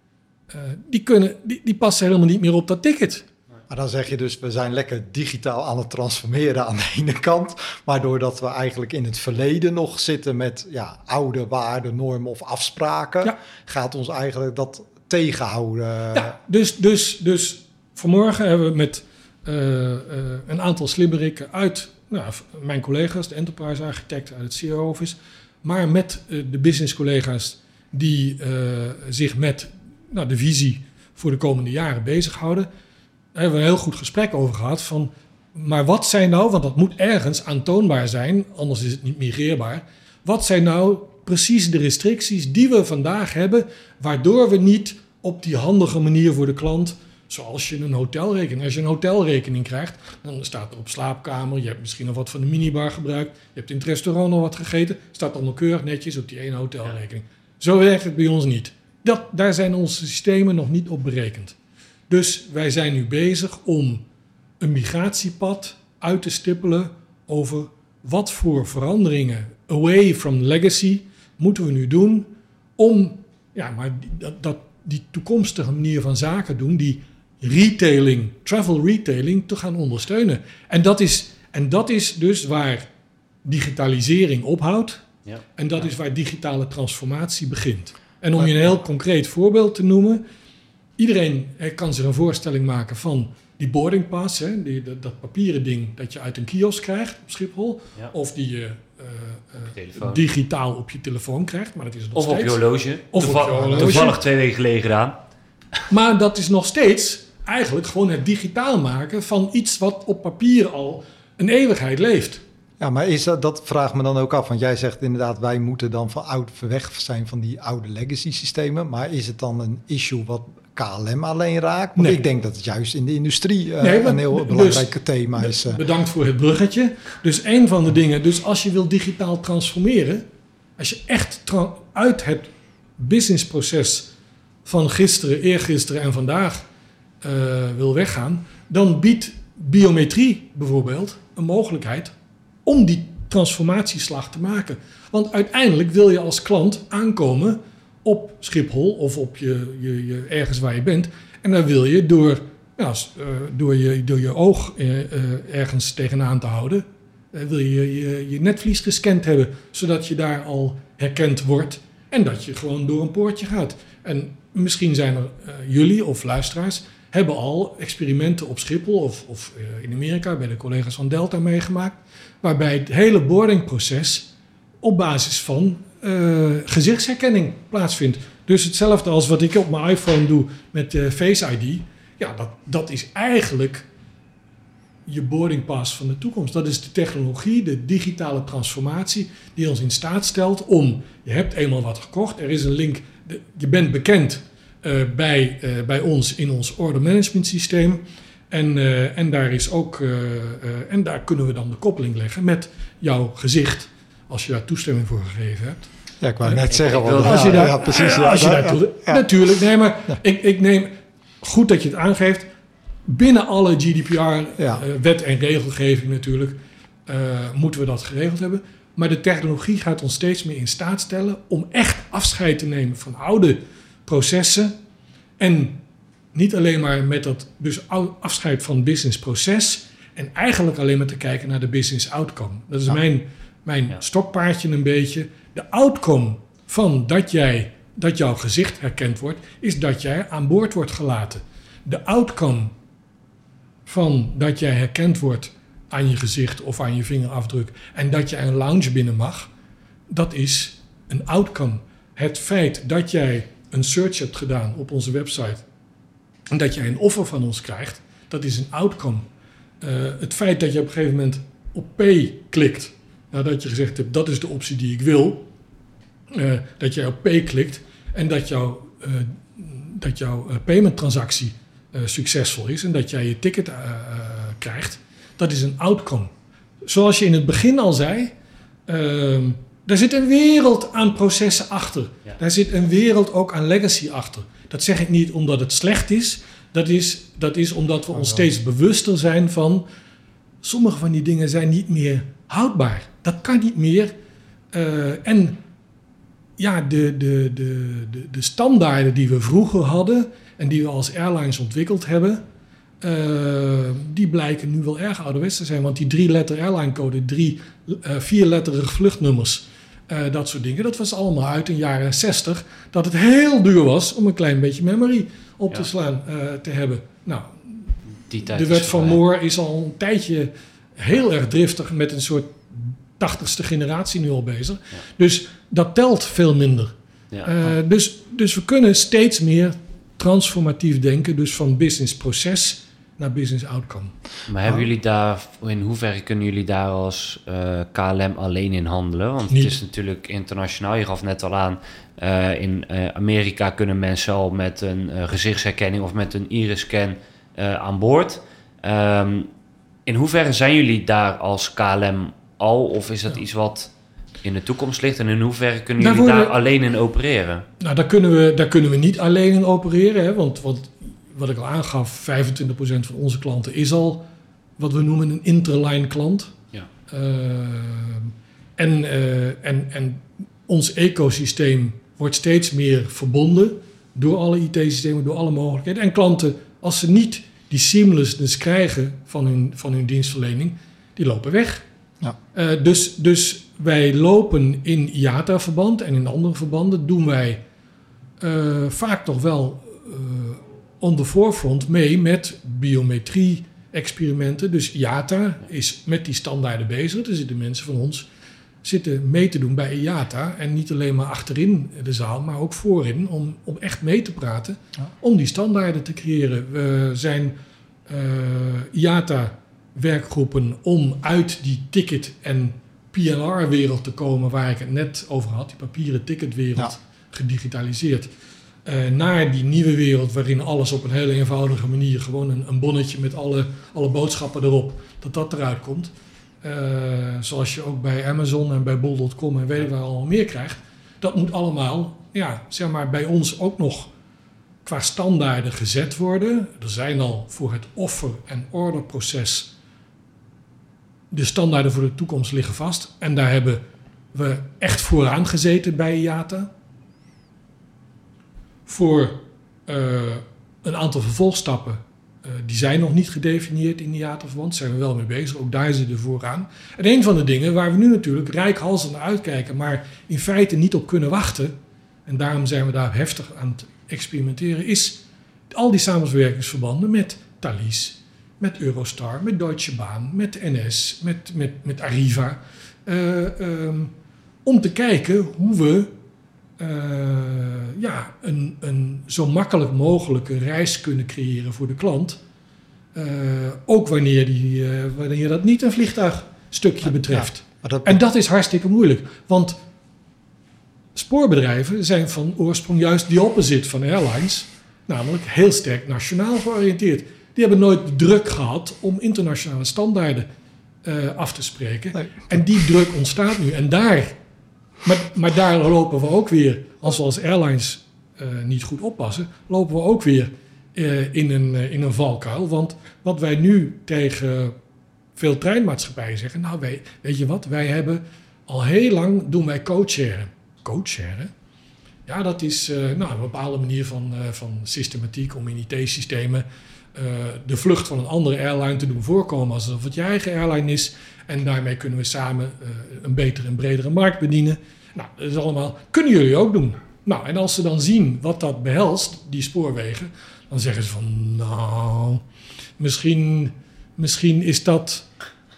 eh, die, kunnen, die, die passen helemaal niet meer op dat ticket. Maar dan zeg je dus, we zijn lekker digitaal aan het transformeren aan de ene kant. Maar doordat we eigenlijk in het verleden nog zitten met ja, oude waarden, normen of afspraken, Ja. gaat ons eigenlijk dat tegenhouden. Ja, dus, dus, dus vanmorgen hebben we met een aantal slimmerikken uit nou, mijn collega's, de enterprise architect uit het CEO office, maar met de business collega's die zich met nou, de visie voor de komende jaren bezighouden. Daar hebben we een heel goed gesprek over gehad van, maar wat zijn nou, want dat moet ergens aantoonbaar zijn, anders is het niet migreerbaar. Wat zijn nou precies de restricties die we vandaag hebben, waardoor we niet op die handige manier voor de klant, zoals je een hotelrekening, als je een hotelrekening krijgt, dan staat er op slaapkamer, je hebt misschien nog wat van de minibar gebruikt, je hebt in het restaurant nog wat gegeten, staat allemaal keurig netjes op die ene hotelrekening. Zo werkt het bij ons niet. Dat, daar zijn onze systemen nog niet op berekend. Dus wij zijn nu bezig om een migratiepad uit te stippelen over wat voor veranderingen away from legacy moeten we nu doen om ja, maar die, dat, dat, die toekomstige manier van zaken doen, die retailing, travel retailing, te gaan ondersteunen. En dat is, en dat is dus waar digitalisering ophoudt. Ja. En dat is waar digitale transformatie begint. En om je een heel concreet voorbeeld te noemen. Iedereen kan zich een voorstelling maken van die boarding pass, hè, die, dat, papieren ding dat je uit een kiosk krijgt op Schiphol. Of die je uh, uh, digitaal op je telefoon krijgt. Maar dat is nog of steeds. Op je horloge. Of op je horloge. Toevallig twee weken geleden gedaan. Maar dat is nog steeds eigenlijk gewoon het digitaal maken van iets wat op papier al een eeuwigheid leeft. Ja, maar is dat, dat vraagt me dan ook af. Want jij zegt inderdaad, wij moeten dan van oud weg zijn van die oude legacy systemen. Maar is het dan een issue wat KLM alleen raakt? Want ik denk dat het juist in de industrie uh, een heel dus belangrijk thema is. Uh. Bedankt voor het bruggetje. Dus een van de dingen, dus als je wil digitaal transformeren, als je echt uit het businessproces van gisteren, eergisteren en vandaag uh, wil weggaan, dan biedt biometrie bijvoorbeeld een mogelijkheid om die transformatieslag te maken. Want uiteindelijk wil je als klant aankomen op Schiphol of op je, je, je ergens waar je bent. En dan wil je door, ja, uh, door, je, door je oog uh, uh, ergens tegenaan te houden, wil je, je je netvlies gescand hebben, zodat je daar al herkend wordt en dat je gewoon door een poortje gaat. En misschien zijn er jullie of luisteraars hebben al experimenten op Schiphol of, of in Amerika bij de collega's van Delta meegemaakt waarbij het hele boardingproces op basis van uh, gezichtsherkenning plaatsvindt. Dus hetzelfde als wat ik op mijn iPhone doe met uh, Face ID. Ja, dat, dat is eigenlijk je boarding pass van de toekomst. Dat is de technologie, de digitale transformatie die ons in staat stelt om, je hebt eenmaal wat gekocht, er is een link, je bent bekend bij, uh, bij ons in ons order management systeem. En, uh, en, daar is ook, en daar kunnen we dan de koppeling leggen met jouw gezicht, als je daar toestemming voor gegeven hebt. Ja, ik wou net zeggen, want als je daar, ja, precies. Als je daar ja, Natuurlijk, nee, maar ik, ik neem goed dat je het aangeeft. Binnen alle GDPR-wet en regelgeving natuurlijk moeten we dat geregeld hebben. Maar de technologie gaat ons steeds meer in staat stellen om echt afscheid te nemen van oude processen en niet alleen maar met dat dus afscheid van businessproces en eigenlijk alleen maar te kijken naar de business outcome. Dat is mijn, mijn stokpaardje een beetje. De outcome van dat, jij, dat jouw gezicht herkend wordt, is dat jij aan boord wordt gelaten. De outcome van dat jij herkend wordt aan je gezicht of aan je vingerafdruk en dat jij een lounge binnen mag, dat is een outcome. Het feit dat jij een search hebt gedaan op onze website en dat jij een offer van ons krijgt, dat is een outcome. Uh, het feit dat je op een gegeven moment op pay klikt, nadat je gezegd hebt dat is de optie die ik wil, uh, dat jij op pay klikt en dat, jou, uh, dat jouw payment transactie succesvol is en dat jij je ticket krijgt, dat is een outcome. Zoals je in het begin al zei, ehm, daar zit een wereld aan processen achter. Ja. Daar zit een wereld ook aan legacy achter. Dat zeg ik niet omdat het slecht is. Dat is, dat is omdat we ons steeds bewuster zijn van... sommige van die dingen zijn niet meer houdbaar. Dat kan niet meer. Uh, en ja, de, de, de, de, de standaarden die we vroeger hadden... en die we als airlines ontwikkeld hebben... Uh, die blijken nu wel erg ouderwets te zijn. Want die drie letter airline code, drie uh, vierletterige vluchtnummers... Uh, dat soort dingen. Dat was allemaal uit in de jaren 60. Dat het heel duur was om een klein beetje memory op ja. te slaan uh, te hebben. Nou, Die tijd de wet van Moore is al een tijdje heel erg driftig met een soort tachtigste generatie nu al bezig. Dus dat telt veel minder. Ja. Eh, dus, dus we kunnen steeds meer transformatief denken, dus van business proces naar business outcome. Maar hebben jullie daar, in hoeverre kunnen jullie daar als eh, KLM alleen in handelen? Want Niet. het is natuurlijk internationaal. Je gaf net al aan, eh, in eh, Amerika kunnen mensen al met een gezichtsherkenning of met een iris-scan aan boord. Ehm, in hoeverre zijn jullie daar als KLM al? Of is dat Ja. iets wat in de toekomst ligt? En in hoeverre kunnen jullie daar alleen in opereren? Nou, daar kunnen we, daar kunnen we niet alleen in opereren, hè, want wat, wat ik al aangaf, 25% van onze klanten is al wat we noemen een interline klant. Ja. Eh, en, eh, en, en ons ecosysteem wordt steeds meer verbonden door alle IT-systemen, door alle mogelijkheden. En klanten, als ze niet die seamlessness krijgen van hun, van hun dienstverlening, die lopen weg. Ja. Eh, dus, dus wij lopen in IATA-verband en in andere verbanden doen wij eh, vaak toch wel eh on the forefront mee met biometrie-experimenten. Dus IATA is met die standaarden bezig. Er zitten mensen van ons zitten mee te doen bij IATA. En niet alleen maar achterin de zaal, maar ook voorin. Om, om echt mee te praten. Ja. Om die standaarden te creëren. We zijn eh, IATA-werkgroepen om uit die ticket- en PNR-wereld te komen... waar ik het net over had. Die papieren ticketwereld Ja. gedigitaliseerd. Eh, naar die nieuwe wereld waarin alles op een hele eenvoudige manier... gewoon een, een bonnetje met alle, alle boodschappen erop, dat dat eruit komt... Eh, zoals je ook bij Amazon en bij Bol.com en weet ik waar allemaal meer krijgt. Dat moet allemaal, ja, zeg maar, bij ons ook nog qua standaarden gezet worden. Er zijn al voor het offer- en orderproces de standaarden voor de toekomst liggen vast. En daar hebben we echt vooraan gezeten bij IATA. Voor eh, een aantal vervolgstappen eh, die zijn nog niet gedefinieerd in IATA-verband. Daar zijn we wel mee bezig. Ook daar zitten we vooraan. En een van de dingen waar we nu natuurlijk rijkhalsend naar uitkijken, maar in feite niet op kunnen wachten. En daarom zijn we daar heftig aan het experimenteren. Is al die samenwerkingsverbanden met Thalys, met Eurostar, met Deutsche Bahn, met NS, met, met, met Arriva. eh, ehm, om te kijken hoe we eh, ja, een, een zo makkelijk mogelijke reis kunnen creëren voor de klant. Eh, ook wanneer, die, eh, wanneer dat niet een vliegtuigstukje betreft. Dat, En dat is hartstikke moeilijk. Want spoorbedrijven zijn van oorsprong juist die opposite van airlines. Namelijk heel sterk nationaal georiënteerd. Die hebben nooit de druk gehad om internationale standaarden af te spreken. Nee. En die druk ontstaat nu. En daar, maar, maar daar lopen we ook weer, als we als airlines eh, niet goed oppassen, lopen we ook weer eh, in, een, eh, in een valkuil. Want wat wij nu tegen veel treinmaatschappijen zeggen, nou weet je wat, wij hebben al heel lang doen wij coacheren. Coacheren? Ja, dat is nou, een bepaalde manier van, van systematiek om in IT-systemen de vlucht van een andere airline te doen voorkomen alsof het je eigen airline is. En daarmee kunnen we samen eh, een betere en bredere markt bedienen. Nou, dat is allemaal, kunnen jullie ook doen. Nou, en als ze dan zien wat dat behelst, die spoorwegen, dan zeggen ze van, nou, misschien, misschien is dat,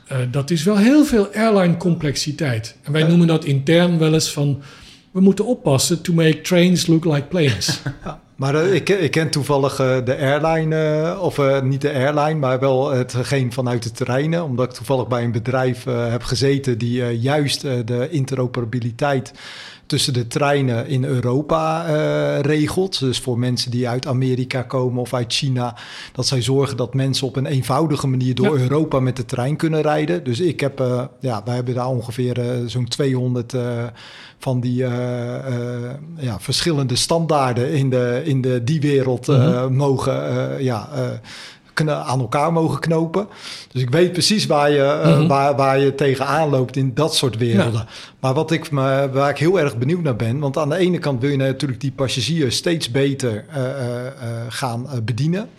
eh, dat is wel heel veel airline complexiteit. En wij noemen dat intern wel eens van, we moeten oppassen to make trains look like planes. *laughs* Maar eh, ik, ik ken toevallig eh, de airline, eh, of niet de airline, maar wel hetgeen vanuit de terreinen. Omdat ik toevallig bij een bedrijf heb gezeten die juist de interoperabiliteit tussen de treinen in Europa eh, regelt. Dus voor mensen die uit Amerika komen of uit China, dat zij zorgen dat mensen op een eenvoudige manier door Ja. Europa met de trein kunnen rijden. Dus ik heb, eh, ja, wij hebben daar ongeveer eh, zo'n 200 eh, van die ja, verschillende standaarden in, de, in de, die wereld Mhm. mogen ja, aan elkaar mogen knopen. Dus ik weet precies waar je, Mhm. waar, waar je tegenaan loopt in dat soort werelden. Maar wat ik, me, waar ik heel erg benieuwd naar ben, want aan de ene kant wil je natuurlijk die passagiers steeds beter eh, eh, gaan bedienen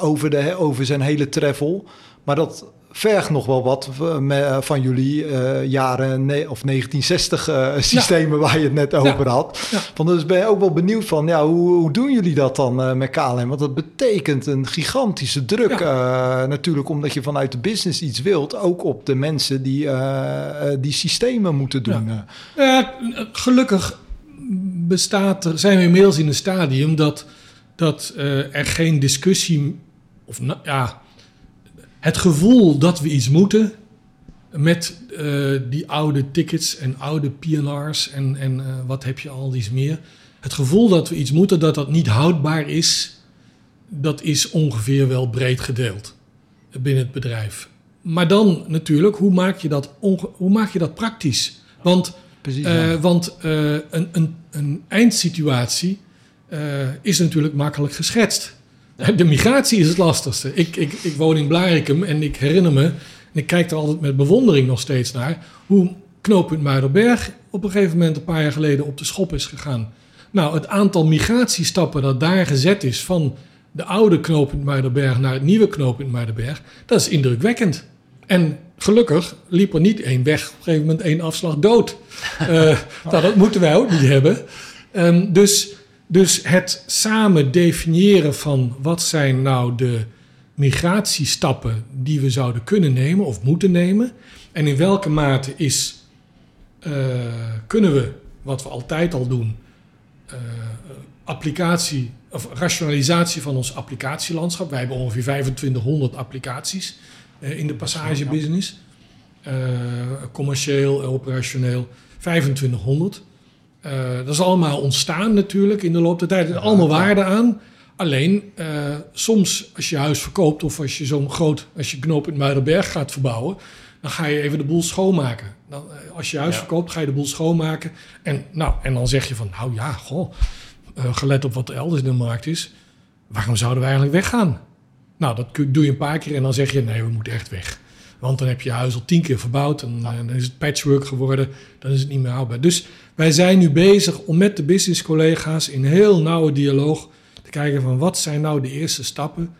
over, de, over zijn hele travel. Maar dat vergt nog wel wat van jullie jaren of 1960 systemen waar je het net over had. Ja. Van dus ben je ook wel benieuwd van, ja, hoe, hoe doen jullie dat dan met KLM? Want dat betekent een gigantische druk natuurlijk, omdat je vanuit de business iets wilt, ook op de mensen die die systemen moeten doen. Ja. gelukkig bestaat er, zijn we inmiddels in een stadium dat, dat er geen discussie, of ja, het gevoel dat we iets moeten met uh, die oude tickets en oude PNR's en, en uh, wat heb je al iets meer. Het gevoel dat we iets moeten, dat dat niet houdbaar is, dat is ongeveer wel breed gedeeld binnen het bedrijf. Maar dan natuurlijk, hoe maak je dat, hoe maak je dat praktisch? Want Precies, uh, want een, een, een, eindsituatie is natuurlijk makkelijk geschetst. *laughs* De migratie is het lastigste. Ik, ik, ik woon in Blarikum en ik herinner me, en ik kijk er altijd met bewondering nog steeds naar, hoe knooppunt Muiderberg op een gegeven moment een paar jaar geleden op de schop is gegaan. Nou, het aantal migratiestappen dat daar gezet is van de oude knooppunt Muiderberg naar het nieuwe knooppunt Muiderberg, dat is indrukwekkend. En gelukkig liep er niet één weg, op een gegeven moment één afslag dood. Uh, *laughs* nou, dat moeten wij ook niet hebben. Um, dus, dus het samen definiëren van wat zijn nou de migratiestappen die we zouden kunnen nemen of moeten nemen. En in welke mate is, uh, kunnen we, wat we altijd al doen, uh, applicatie of rationalisatie van ons applicatielandschap. Wij hebben ongeveer 2500 applicaties. Eh, in de passagebusiness. Commercieel en operationeel 2500. Uh, dat is allemaal ontstaan natuurlijk in de loop der tijd. Er is allemaal waarde aan. Alleen, uh, soms als je huis verkoopt of als je zo'n groot, als je knoop in Muidenberg gaat verbouwen, dan ga je even de boel schoonmaken. Dan, als je huis verkoopt, ga je de boel schoonmaken. En, nou, en dan zeg je van, nou ja, goh, gelet op wat er elders in de markt is, waarom zouden we eigenlijk weggaan? Nou, dat doe je een paar keer en dan zeg je nee, we moeten echt weg. Want dan heb je je huis al tien keer verbouwd en, dan is het patchwork geworden. Dan is het niet meer houdbaar. Dus wij zijn nu bezig om met de business collega's in heel nauwe dialoog te kijken van wat zijn nou de eerste stappen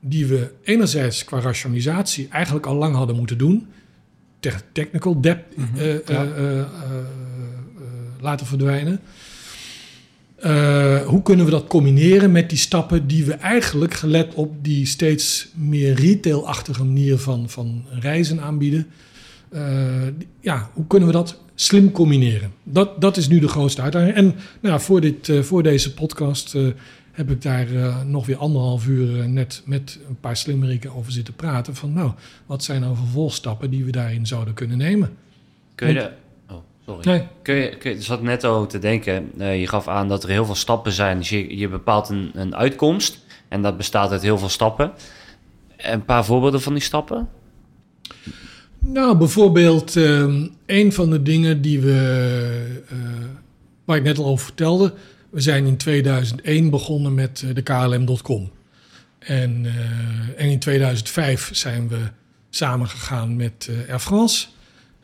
die we enerzijds qua rationalisatie eigenlijk al lang hadden moeten doen. Technical depth mm laten verdwijnen. Uh, hoe kunnen we dat combineren met die stappen die we eigenlijk, gelet op die steeds meer retailachtige manier van, van reizen aanbieden, uh, ja, hoe kunnen we dat slim combineren? Dat, dat is nu de grootste uitdaging. En nou, voor, dit, uh, voor deze podcast heb ik daar nog weer anderhalf uur net met een paar slimmeriken over zitten praten. Van nou, wat zijn nou vervolgstappen die we daarin zouden kunnen nemen? Kun je Sorry. Nee. Kun je, kun je, zat net al te denken, uh, je gaf aan dat er heel veel stappen zijn. Dus je, je bepaalt een, een uitkomst en dat bestaat uit heel veel stappen. Een paar voorbeelden van die stappen? Nou, bijvoorbeeld um, een van de dingen die we, uh, waar ik net al over vertelde. We zijn in 2001 begonnen met uh, de KLM.com. En, en in 2005 zijn we samengegaan met Air France.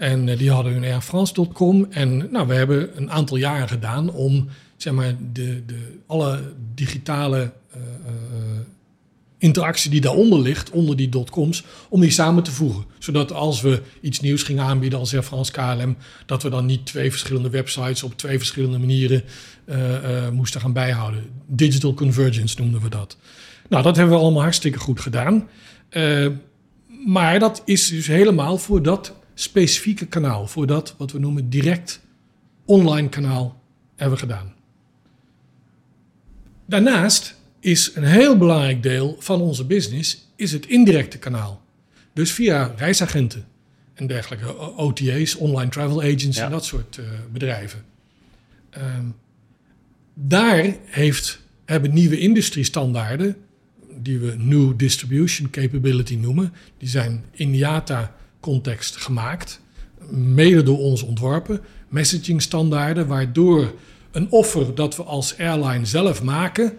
En eh, die hadden hun airfrance.com. En nou, we hebben een aantal jaren gedaan om zeg maar, de, de, alle digitale uh, interactie die daaronder ligt, onder die dotcoms, om die samen te voegen. Zodat als we iets nieuws gingen aanbieden als Air France KLM, dat we dan niet twee verschillende websites op twee verschillende manieren moesten gaan bijhouden. Digital convergence noemden we dat. Nou, dat hebben we allemaal hartstikke goed gedaan. maar dat is dus helemaal voor dat specifieke kanaal, voor dat wat we noemen direct online kanaal, hebben gedaan. Daarnaast is een heel belangrijk deel van onze business is het indirecte kanaal. Dus via reisagenten en dergelijke, OTA's, online travel agents en dat soort uh, bedrijven. Uh, daar heeft, hebben nieuwe industriestandaarden, die we New Distribution Capability noemen, die zijn in IATA context gemaakt, mede door ons ontworpen, messaging standaarden, waardoor een offer dat we als airline zelf maken,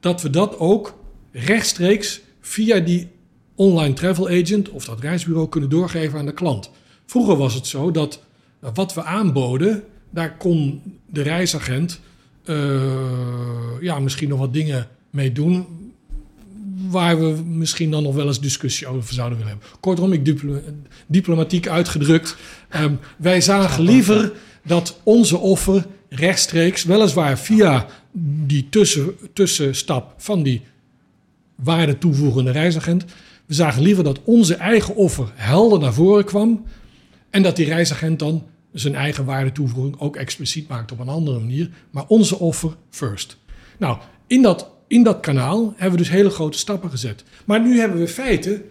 dat we dat ook rechtstreeks via die online travel agent of dat reisbureau kunnen doorgeven aan de klant. Vroeger was het zo dat wat we aanboden, daar kon de reisagent uh, ja, misschien nog wat dingen mee doen waar we misschien dan nog wel eens discussie over zouden willen hebben. Kortom, ik diplo diplomatiek uitgedrukt. ehm, wij zagen liever dat onze offer rechtstreeks, weliswaar via die tussen, tussenstap van die waarde toevoegende reisagent. We zagen liever dat onze eigen offer helder naar voren kwam. En dat die reisagent dan zijn eigen waarde toevoeging ook expliciet maakt op een andere manier. Maar onze offer first. Nou, in dat, in dat kanaal hebben we dus hele grote stappen gezet. Maar nu hebben we feiten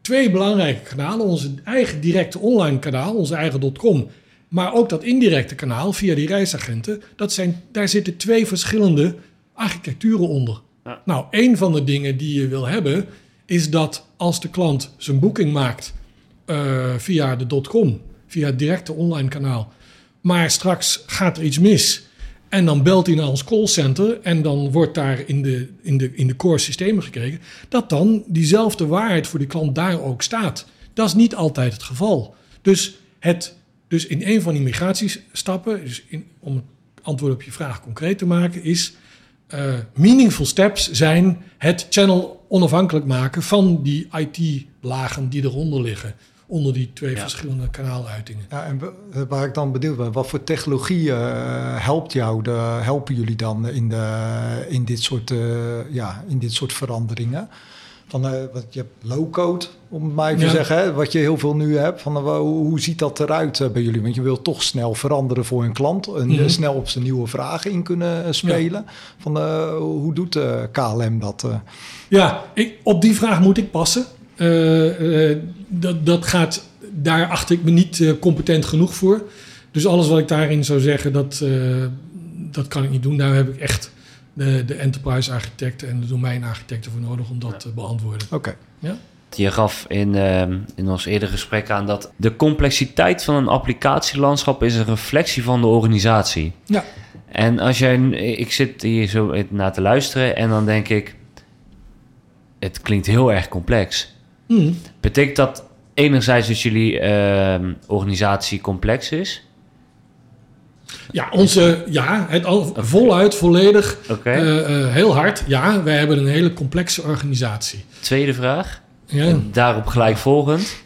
twee belangrijke kanalen. Onze eigen directe online kanaal, onze eigen .com. Maar ook dat indirecte kanaal via die reisagenten. Dat zijn, daar zitten twee verschillende architecturen onder. Ja. Nou, een van de dingen die je wil hebben... is dat als de klant zijn boeking maakt eh, via de .com... via het directe online kanaal... maar straks gaat er iets mis... En dan belt hij naar ons callcenter en dan wordt daar in de, in, de, in de core systemen gekeken, dat dan diezelfde waarheid voor die klant daar ook staat. Dat is niet altijd het geval. Dus, het, dus in een van die migratiestappen, dus in, om het antwoord op je vraag concreet te maken, is eh, meaningful steps zijn het channel onafhankelijk maken van die IT-lagen die eronder liggen. Onder die twee Ja. verschillende kanaaluitingen. Ja, en waar ik dan benieuwd ben, wat voor technologie eh, helpt jou, de, helpen jullie dan in, de, in, dit soort, eh, ja, in dit soort veranderingen? Van, eh, wat, je hebt low-code, om het maar even te Ja. zeggen, hè, wat je heel veel nu hebt. Van, hoe, hoe ziet dat eruit bij jullie? Want je wilt toch snel veranderen voor een klant en Mhm. snel op zijn nieuwe vragen in kunnen spelen. Van, eh, hoe doet eh, KLM dat? eh? Ja, ik, op die vraag moet ik passen. Eh, eh, dat, dat gaat, daar acht ik me niet eh, competent genoeg voor. Dus alles wat ik daarin zou zeggen, dat, eh, dat kan ik niet doen. Daar heb ik echt de, de enterprise architecten en de domeinarchitecten voor nodig om dat te beantwoorden. Oké. Je gaf in, ehm, in ons eerdere gesprek aan dat de complexiteit van een applicatielandschap is een reflectie van de organisatie. Ja. En als jij, ik zit hier zo naar te luisteren en dan denk ik, het klinkt heel erg complex. Mhm. Betekent dat enerzijds dat jullie ehm, organisatie complex is? Ja, onze, ja, het al, voluit, volledig, eh, eh, heel hard. Ja, wij hebben een hele complexe organisatie. Tweede vraag. Ja. En daarop gelijk volgend.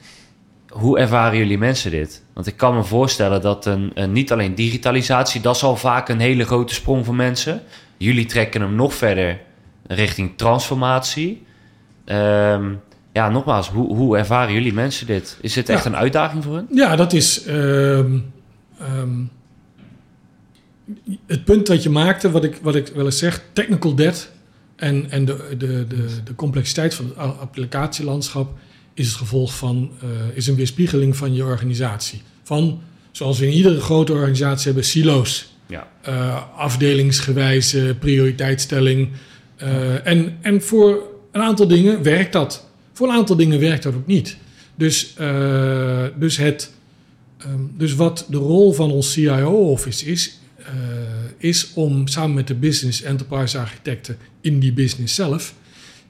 Hoe ervaren jullie mensen dit? Want ik kan me voorstellen dat een, een, niet alleen digitalisatie, dat is al vaak een hele grote sprong voor mensen. Jullie trekken hem nog verder richting transformatie. Ehm, ja, nogmaals, hoe, hoe ervaren jullie mensen dit? Is dit echt Ja. een uitdaging voor hen? Ja, dat is ehm, ehm, het punt dat je maakte, wat ik, wat ik wel eens zeg, technical debt en, en de, de, de, de complexiteit van het applicatielandschap is het gevolg van, eh, is een weerspiegeling van je organisatie. Van, zoals we in iedere grote organisatie hebben, silo's. Ja. eh, afdelingsgewijze prioriteitsstelling. Eh, en, en voor een aantal dingen werkt dat. Voor een aantal dingen werkt dat ook niet. Dus, eh, dus, het, ehm, dus wat de rol van ons CIO-office is, eh, is om samen met de business enterprise architecten in die business zelf,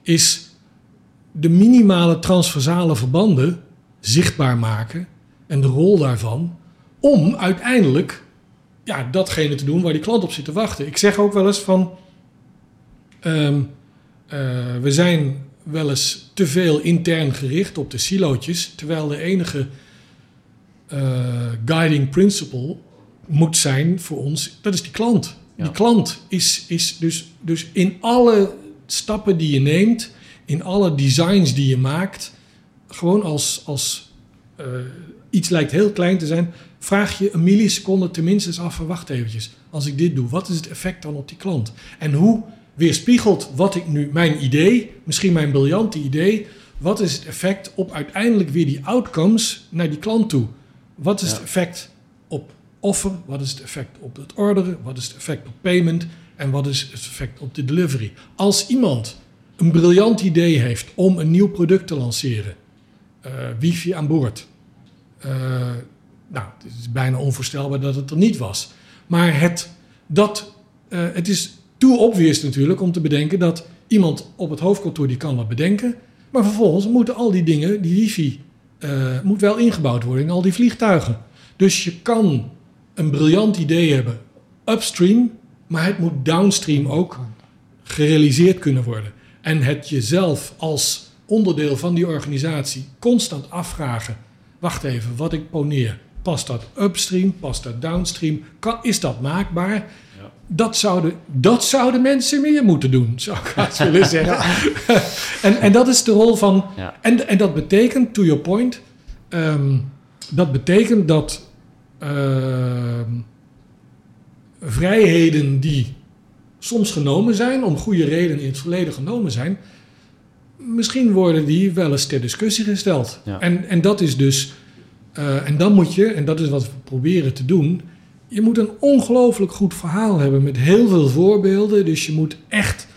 is de minimale transversale verbanden zichtbaar maken en de rol daarvan om uiteindelijk ja, datgene te doen waar die klant op zit te wachten. Ik zeg ook wel eens van, ehm, eh, we zijn wel eens te veel intern gericht op de silootjes, terwijl de enige eh, guiding principle moet zijn voor ons, dat is die klant. Ja. Die klant is, is dus, dus in alle stappen die je neemt, in alle designs die je maakt, gewoon als, als eh, iets lijkt heel klein te zijn, vraag je een milliseconde tenminste af van wacht eventjes. Als ik dit doe, wat is het effect dan op die klant? En hoe weerspiegelt wat ik nu, mijn idee, misschien mijn briljante idee, wat is het effect op uiteindelijk weer die outcomes naar die klant toe? Wat is Ja. het effect op offer? Wat is het effect op het orderen? Wat is het effect op payment? En wat is het effect op de delivery? Als iemand een briljant idee heeft om een nieuw product te lanceren, eh, wifi aan boord. Eh, nou, het is bijna onvoorstelbaar dat het er niet was. Maar het, dat, eh, het is too obvious natuurlijk om te bedenken dat iemand op het hoofdkantoor die kan wat bedenken. Maar vervolgens moeten al die dingen, die wifi, eh, moet wel ingebouwd worden in al die vliegtuigen. Dus je kan een briljant idee hebben upstream, maar het moet downstream ook gerealiseerd kunnen worden. En het jezelf als onderdeel van die organisatie constant afvragen: wacht even, wat ik poneer, past dat upstream, past dat downstream, kan, is dat maakbaar? Dat, zouden, dat zouden mensen meer moeten doen, zou ik haast willen *laughs* zeggen. *laughs* en, en dat is de rol van. Ja. En, en dat betekent, to your point, um, dat betekent dat uh, vrijheden die soms genomen zijn, om goede redenen in het verleden genomen zijn, misschien worden die wel eens ter discussie gesteld. En, en dat is dus, uh, en dan moet je, en dat is wat we proberen te doen, je moet een ongelooflijk goed verhaal hebben met heel veel voorbeelden. Dus je moet echt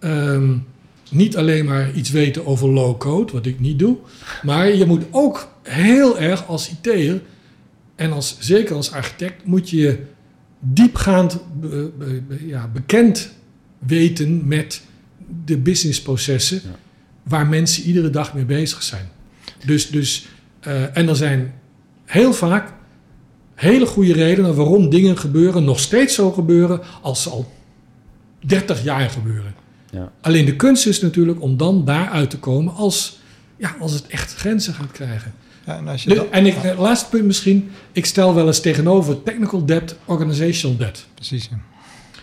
um, niet alleen maar iets weten over low-code, wat ik niet doe, maar je moet ook heel erg als IT'er en als, zeker als architect moet je diepgaand be, be, be, ja, bekend weten met de businessprocessen ja. waar mensen iedere dag mee bezig zijn. Dus, dus uh, en er zijn heel vaak hele goede redenen waarom dingen gebeuren, nog steeds zo gebeuren als ze al 30 jaar gebeuren. Ja. Alleen de kunst is natuurlijk om dan daaruit te komen als, ja, als het echt grenzen gaat krijgen. Ja, en, als je de, dat, en ik, ja. laatste punt misschien, ik stel wel eens tegenover technical debt, organizational debt. Precies. Ja.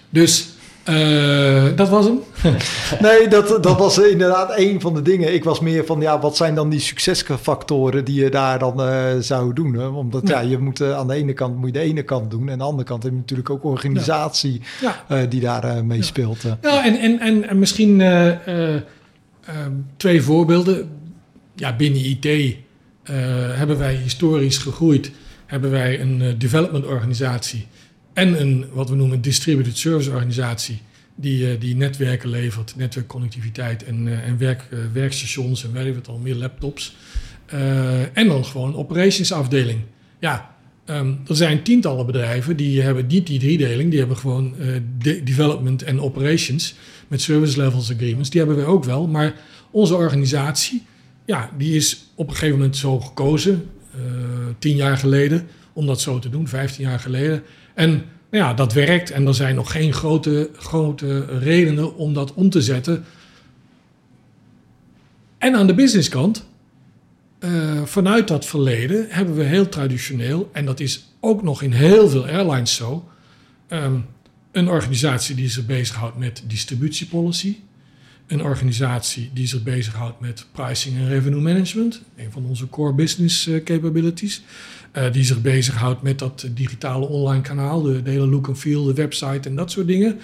Dus uh, dat was hem. *laughs* nee, dat, dat was inderdaad een van de dingen. Ik was meer van, ja, wat zijn dan die succesfactoren die je daar dan uh, zou doen? Hè? Omdat ja. ja je moet uh, aan de ene kant moet je de ene kant doen en aan de andere kant heb je natuurlijk ook organisatie ja. die daar mee speelt. Ja, en, en, en, en misschien twee voorbeelden. Ja, binnen IT hebben wij historisch gegroeid. Hebben wij een development organisatie en een, wat we noemen, distributed service organisatie. Die, uh, die netwerken levert, netwerkconnectiviteit en, uh, en werk, uh, werkstations en weet het al, meer laptops. en dan gewoon een operationsafdeling. Ja, um, er zijn tientallen bedrijven die hebben niet die driedeling. Die hebben gewoon de development en operations met service levels agreements. Die hebben we ook wel. Maar onze organisatie, ja, die is op een gegeven moment zo gekozen. tien jaar geleden om dat zo te doen, 15 jaar geleden. En ja, dat werkt en er zijn nog geen grote, grote redenen om dat om te zetten. En aan de businesskant, uh, vanuit dat verleden, hebben we heel traditioneel, en dat is ook nog in heel veel airlines zo, um, een organisatie die zich bezighoudt met distributiepolicy. Een organisatie die zich bezighoudt met pricing en revenue management, een van onze core business uh, capabilities. Uh, die zich bezighoudt met dat digitale online kanaal, de, hele look and feel, de website en dat soort dingen.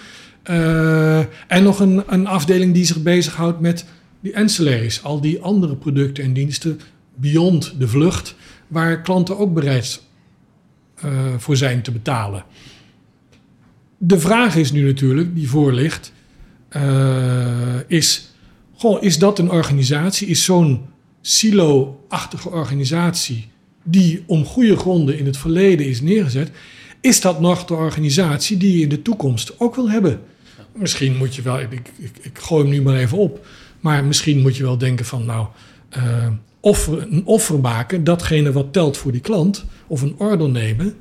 Uh, en nog een, een afdeling die zich bezighoudt met die ancillaries, al die andere producten en diensten beyond de vlucht, waar klanten ook bereid uh, voor zijn te betalen. De vraag is nu natuurlijk, die voor ligt, is, goh, is dat een organisatie, is zo'n silo-achtige organisatie die om goede gronden in het verleden is neergezet, is dat nog de organisatie die je in de toekomst ook wil hebben? Misschien moet je wel, ik, ik, ik gooi hem nu maar even op, maar misschien moet je wel denken van nou, uh, een offer maken, datgene wat telt voor die klant, of een order nemen,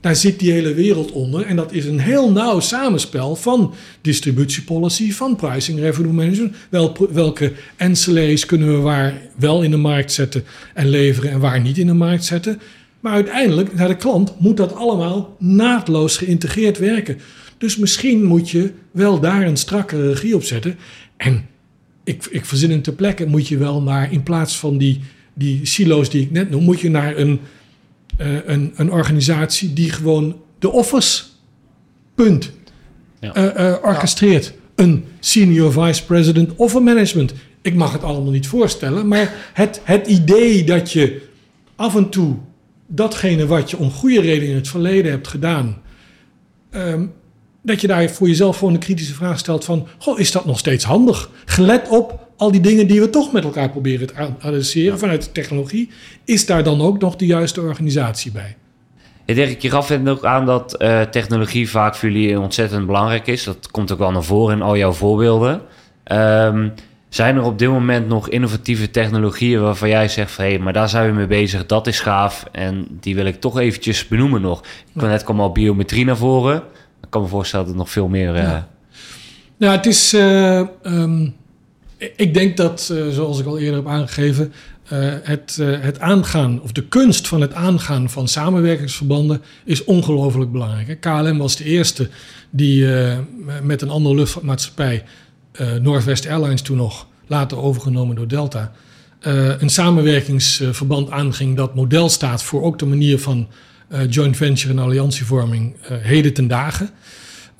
daar zit die hele wereld onder. En dat is een heel nauw samenspel van distributiepolicy, van pricing revenue management. Wel, welke ancillaries kunnen we waar wel in de markt zetten en leveren en waar niet in de markt zetten. Maar uiteindelijk, naar de klant, moet dat allemaal naadloos geïntegreerd werken. Dus misschien moet je wel daar een strakke regie op zetten. En ik, ik verzin een ter plekke, moet je wel naar, in plaats van die, die silo's die ik net noem, moet je naar een uh, een, een organisatie die gewoon de offers, punt, ja. uh, uh, orchestreert. Ja. Een senior vice president of een management. Ik mag het allemaal niet voorstellen, maar het, het idee dat je af en toe datgene wat je om goede reden in het verleden hebt gedaan, um, dat je daar voor jezelf gewoon een kritische vraag stelt van, goh, is dat nog steeds handig? Gelet op al die dingen die we toch met elkaar proberen te adresseren vanuit de technologie, is daar dan ook nog de juiste organisatie bij? Ja, Dirk, je gaf het ook aan dat uh, technologie vaak voor jullie ontzettend belangrijk is. Dat komt ook wel naar voren in al jouw voorbeelden. Um, zijn er op dit moment nog innovatieve technologieën waarvan jij zegt van hé, hey, maar daar zijn we mee bezig, dat is gaaf en die wil ik toch eventjes benoemen nog. Ik ja. net kwam al biometrie naar voren. Ik kan me voorstellen dat er nog veel meer. Uh... Ja. Nou, het is. Uh, um Ik denk dat, uh, zoals ik al eerder heb aangegeven, uh, het, uh, het aangaan, of de kunst van het aangaan van samenwerkingsverbanden is ongelooflijk belangrijk. KLM was de eerste die met een andere luchtvaartmaatschappij, Northwest Airlines toen nog, later overgenomen door Delta, een samenwerkingsverband aanging dat model staat voor ook de manier van joint venture en alliantievorming heden ten dagen.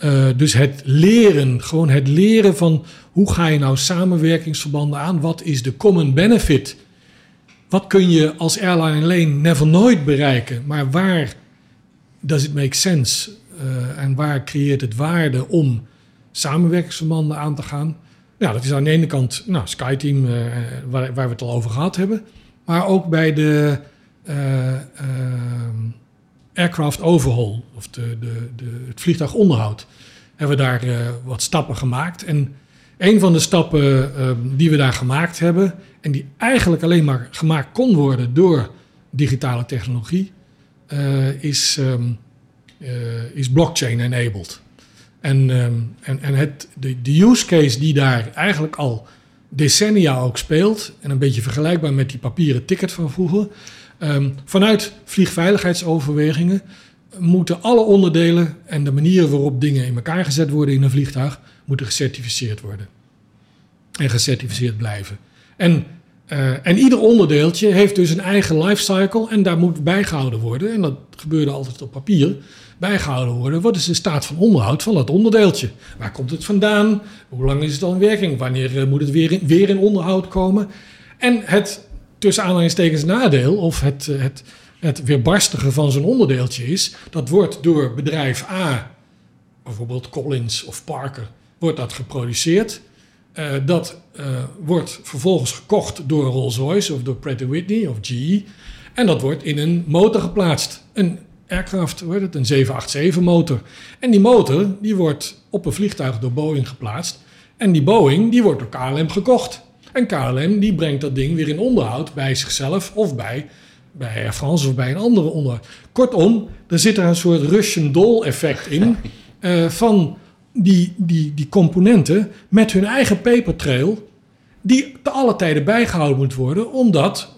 Uh, dus het leren, gewoon het leren van hoe ga je nou samenwerkingsverbanden aan? Wat is de common benefit? Wat kun je als airline alleen never nooit bereiken? Maar waar does it make sense? Uh, en waar creëert het waarde om samenwerkingsverbanden aan te gaan? Nou, dat is aan de ene kant nou, SkyTeam, uh, waar, waar, we het al over gehad hebben. Maar ook bij de aircraft overhaul, of de, de, de, het vliegtuigonderhoud, hebben we daar uh, wat stappen gemaakt. En een van de stappen uh, die we daar gemaakt hebben, en die eigenlijk alleen maar gemaakt kon worden door digitale technologie, uh, is, um, is blockchain-enabled. En, um, en, en het, de, de use case die daar eigenlijk al decennia ook speelt, en een beetje vergelijkbaar met die papieren ticket van vroeger, Um, vanuit vliegveiligheidsoverwegingen moeten alle onderdelen en de manieren waarop dingen in elkaar gezet worden in een vliegtuig, moeten gecertificeerd worden. En gecertificeerd blijven. En, uh, en ieder onderdeeltje heeft dus een eigen lifecycle en daar moet bijgehouden worden. En dat gebeurde altijd op papier. Bijgehouden worden. Wat is de staat van onderhoud van dat onderdeeltje? Waar komt het vandaan? Hoe lang is het al in werking? Wanneer uh, moet het weer in, weer in onderhoud komen? En het tussen aanhalingstekens nadeel, of het, eh, het, het weerbarstige van zo'n onderdeeltje is, dat wordt door bedrijf A, bijvoorbeeld Collins of Parker, wordt dat geproduceerd. Uh, dat uh, wordt vervolgens gekocht door Rolls-Royce of door Pratt Whitney of GE. En dat wordt in een motor geplaatst. Een aircraft, wordt het, een 787 motor. En die motor die wordt op een vliegtuig door Boeing geplaatst. En die Boeing die wordt door KLM gekocht. En KLM die brengt dat ding weer in onderhoud bij zichzelf of bij, bij Air France of bij een andere onderhoud. Kortom, er zit er een soort Russian doll effect in uh, *laughs* van die, die, die componenten met hun eigen paper trail die te alle tijden bijgehouden moet worden, omdat,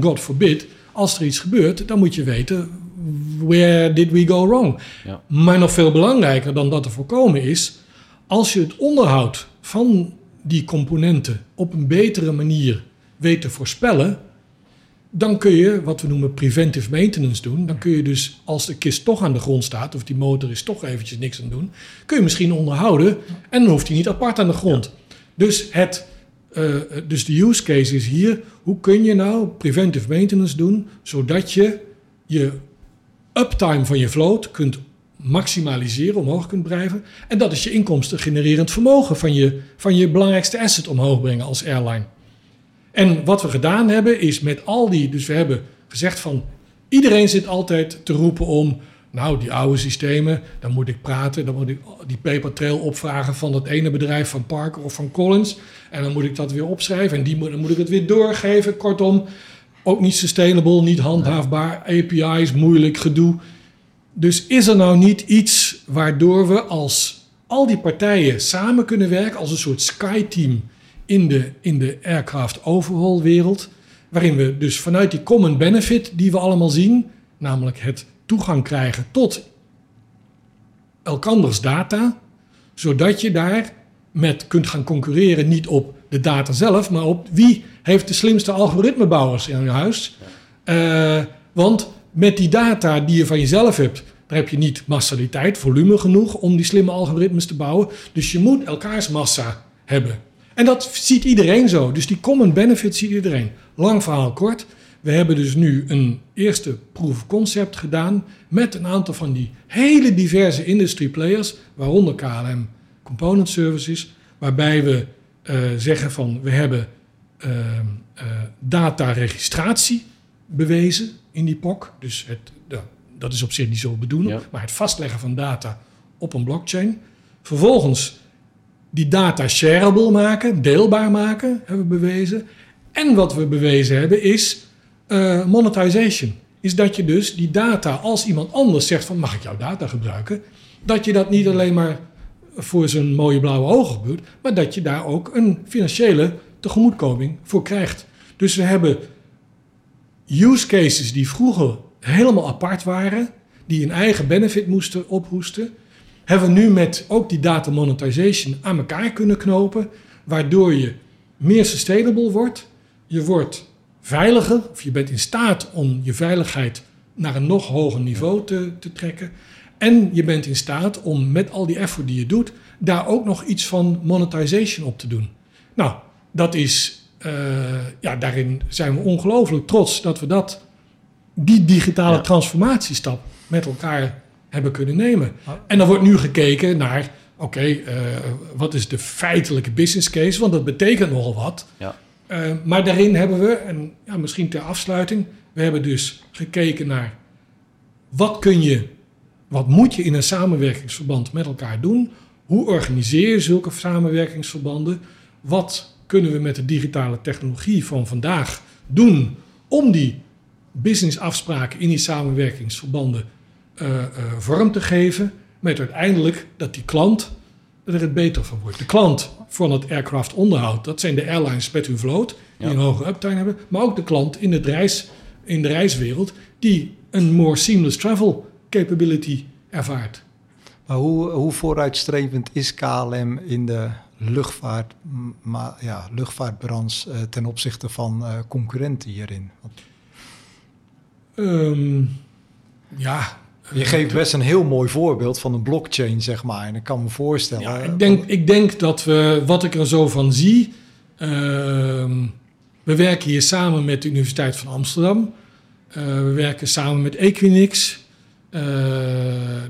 God forbid, als er iets gebeurt, dan moet je weten, where did we go wrong? Ja. Maar nog veel belangrijker dan dat er voorkomen is, als je het onderhoud van die componenten op een betere manier weet te voorspellen, dan kun je wat we noemen preventive maintenance doen. Dan kun je dus, als de kist toch aan de grond staat, of die motor is toch eventjes niks aan doen, kun je misschien onderhouden en dan hoeft hij niet apart aan de grond. Dus, het, uh, dus de use case is hier, hoe kun je nou preventive maintenance doen, zodat je je uptime van je vloot kunt maximaliseren, omhoog kunt drijven. En dat is je inkomsten genererend vermogen van je, van je belangrijkste asset omhoog brengen als airline. En wat we gedaan hebben is met al die, dus we hebben gezegd van iedereen zit altijd te roepen om, nou die oude systemen, dan moet ik praten, dan moet ik die paper trail opvragen van dat ene bedrijf van Parker of van Collins. En dan moet ik dat weer opschrijven en die, dan moet ik het weer doorgeven. Kortom, ook niet sustainable, niet handhaafbaar, API's, moeilijk gedoe. Dus is er nou niet iets waardoor we als al die partijen samen kunnen werken als een soort sky-team in de, in de aircraft overhaul wereld, waarin we dus vanuit die common benefit die we allemaal zien, namelijk het toegang krijgen tot elkanders data, zodat je daar met kunt gaan concurreren niet op de data zelf, maar op wie heeft de slimste algoritmebouwers in huis. Uh, want met die data die je van jezelf hebt, daar heb je niet massaliteit, volume genoeg om die slimme algoritmes te bouwen. Dus je moet elkaars massa hebben. En dat ziet iedereen zo. Dus die common benefit ziet iedereen. Lang verhaal kort. We hebben dus nu een eerste proof of concept gedaan met een aantal van die hele diverse industry players, waaronder KLM Component Services, waarbij we uh, zeggen van we hebben uh, uh, data-registratie bewezen in die POC. Dus het, dat is op zich niet zo bedoelen, maar het vastleggen van data op een blockchain. Vervolgens die data shareable maken, deelbaar maken, hebben we bewezen. En wat we bewezen hebben is uh, monetization. Is dat je dus die data, als iemand anders zegt van mag ik jouw data gebruiken, dat je dat niet alleen maar voor zijn mooie blauwe ogen gebeurt, maar dat je daar ook een financiële tegemoetkoming voor krijgt. Dus we hebben use cases die vroeger helemaal apart waren, die een eigen benefit moesten ophoesten, hebben we nu met ook die data monetization aan elkaar kunnen knopen, waardoor je meer sustainable wordt, je wordt veiliger, of je bent in staat om je veiligheid naar een nog hoger niveau te, te trekken. En je bent in staat om met al die effort die je doet, daar ook nog iets van monetization op te doen. Nou, dat is, ja, daarin zijn we ongelooflijk trots dat we dat, die digitale transformatiestap met elkaar hebben kunnen nemen. En dan wordt nu gekeken naar, oké, uh, wat is de feitelijke business case? Want dat betekent nogal wat. Ja. Uh, maar daarin hebben we, en ja, misschien ter afsluiting, we hebben dus gekeken naar wat kun je, wat moet je in een samenwerkingsverband met elkaar doen? Hoe organiseer je zulke samenwerkingsverbanden? Wat kunnen we met de digitale technologie van vandaag doen om die businessafspraken in die samenwerkingsverbanden uh, uh, vorm te geven? Met uiteindelijk dat die klant er het beter van wordt. De klant van het aircraft onderhoud, dat zijn de airlines met hun vloot, die een hoge uptime hebben, maar ook de klant in, het reis, in de reiswereld, die een more seamless travel capability ervaart. Maar hoe, hoe vooruitstrevend is KLM in de luchtvaart, maar, ja, luchtvaartbranche uh, ten opzichte van uh, concurrenten hierin? Um, ja, je geeft best een heel mooi voorbeeld van een blockchain, zeg maar. En ik kan me voorstellen. Ja, ik, denk, ik denk dat we, wat ik er zo van zie. Uh, we werken hier samen met de Universiteit van Amsterdam. We werken samen met Equinix.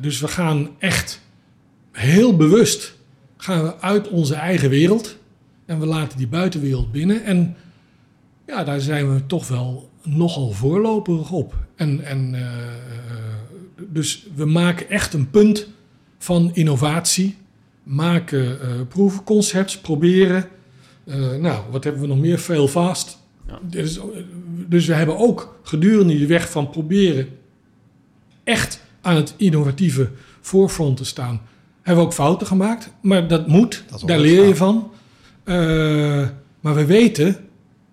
Dus we gaan echt heel bewust gaan we uit onze eigen wereld. En we laten die buitenwereld binnen. En ja, daar zijn we toch wel nogal voorloperig op. En, en dus we maken echt een punt van innovatie. Maken uh, proefconcepts, proberen. Uh, nou, wat hebben we nog meer? Veel vast. Ja. Dus, dus, we hebben ook gedurende die weg van proberen echt aan het innovatieve voorfront te staan. Hebben we ook fouten gemaakt, maar dat moet. Dat daar leer je van. Uh, maar we weten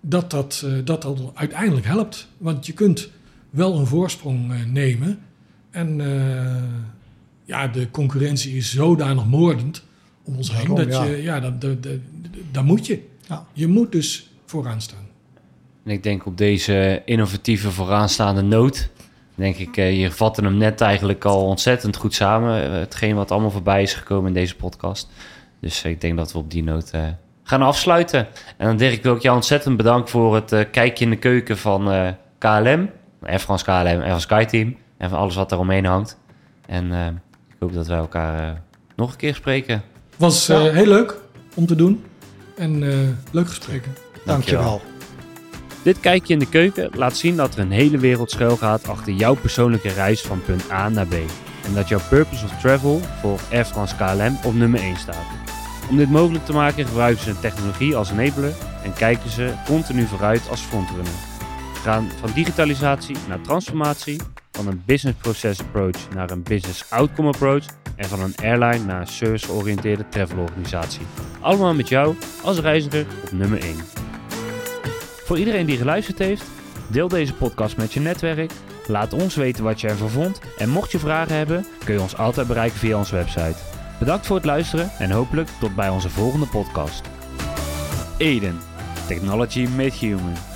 dat dat, dat dat uiteindelijk helpt. Want je kunt wel een voorsprong nemen en uh, ja, de concurrentie is zodanig moordend om ons heen. Dat ja. je, ja, dat, dat, dat, dat moet je. Ja. Je moet dus vooraan staan. En ik denk op deze innovatieve vooraanstaande noot, denk ik, uh, je vatte hem net eigenlijk al ontzettend goed samen. Uh, hetgeen wat allemaal voorbij is gekomen in deze podcast. Dus ik denk dat we op die noot gaan afsluiten. En dan Dirk wil ik jou ontzettend bedanken voor het kijkje in de keuken van KLM. Air France KLM, Air France SkyTeam en van alles wat er omheen hangt. En uh, ik hoop dat wij elkaar uh, nog een keer spreken. Was uh, heel leuk om te doen en leuk gespreken. Dankjewel. Dankjewel. Dit kijkje in de keuken laat zien dat er een hele wereld schuil gaat achter jouw persoonlijke reis van punt A naar B. En dat jouw purpose of travel voor Air France KLM op nummer 1 staat. Om dit mogelijk te maken gebruiken ze technologie als enabler en kijken ze continu vooruit als frontrunner. We gaan van digitalisatie naar transformatie van een business process approach naar een business outcome approach en van een airline naar een service-georiënteerde travelorganisatie. Allemaal met jou als reiziger op nummer 1. Voor iedereen die geluisterd heeft, deel deze podcast met je netwerk. Laat ons weten wat je ervan vond. En mocht je vragen hebben, kun je ons altijd bereiken via onze website. Bedankt voor het luisteren en hopelijk tot bij onze volgende podcast. Eden. Technology made human.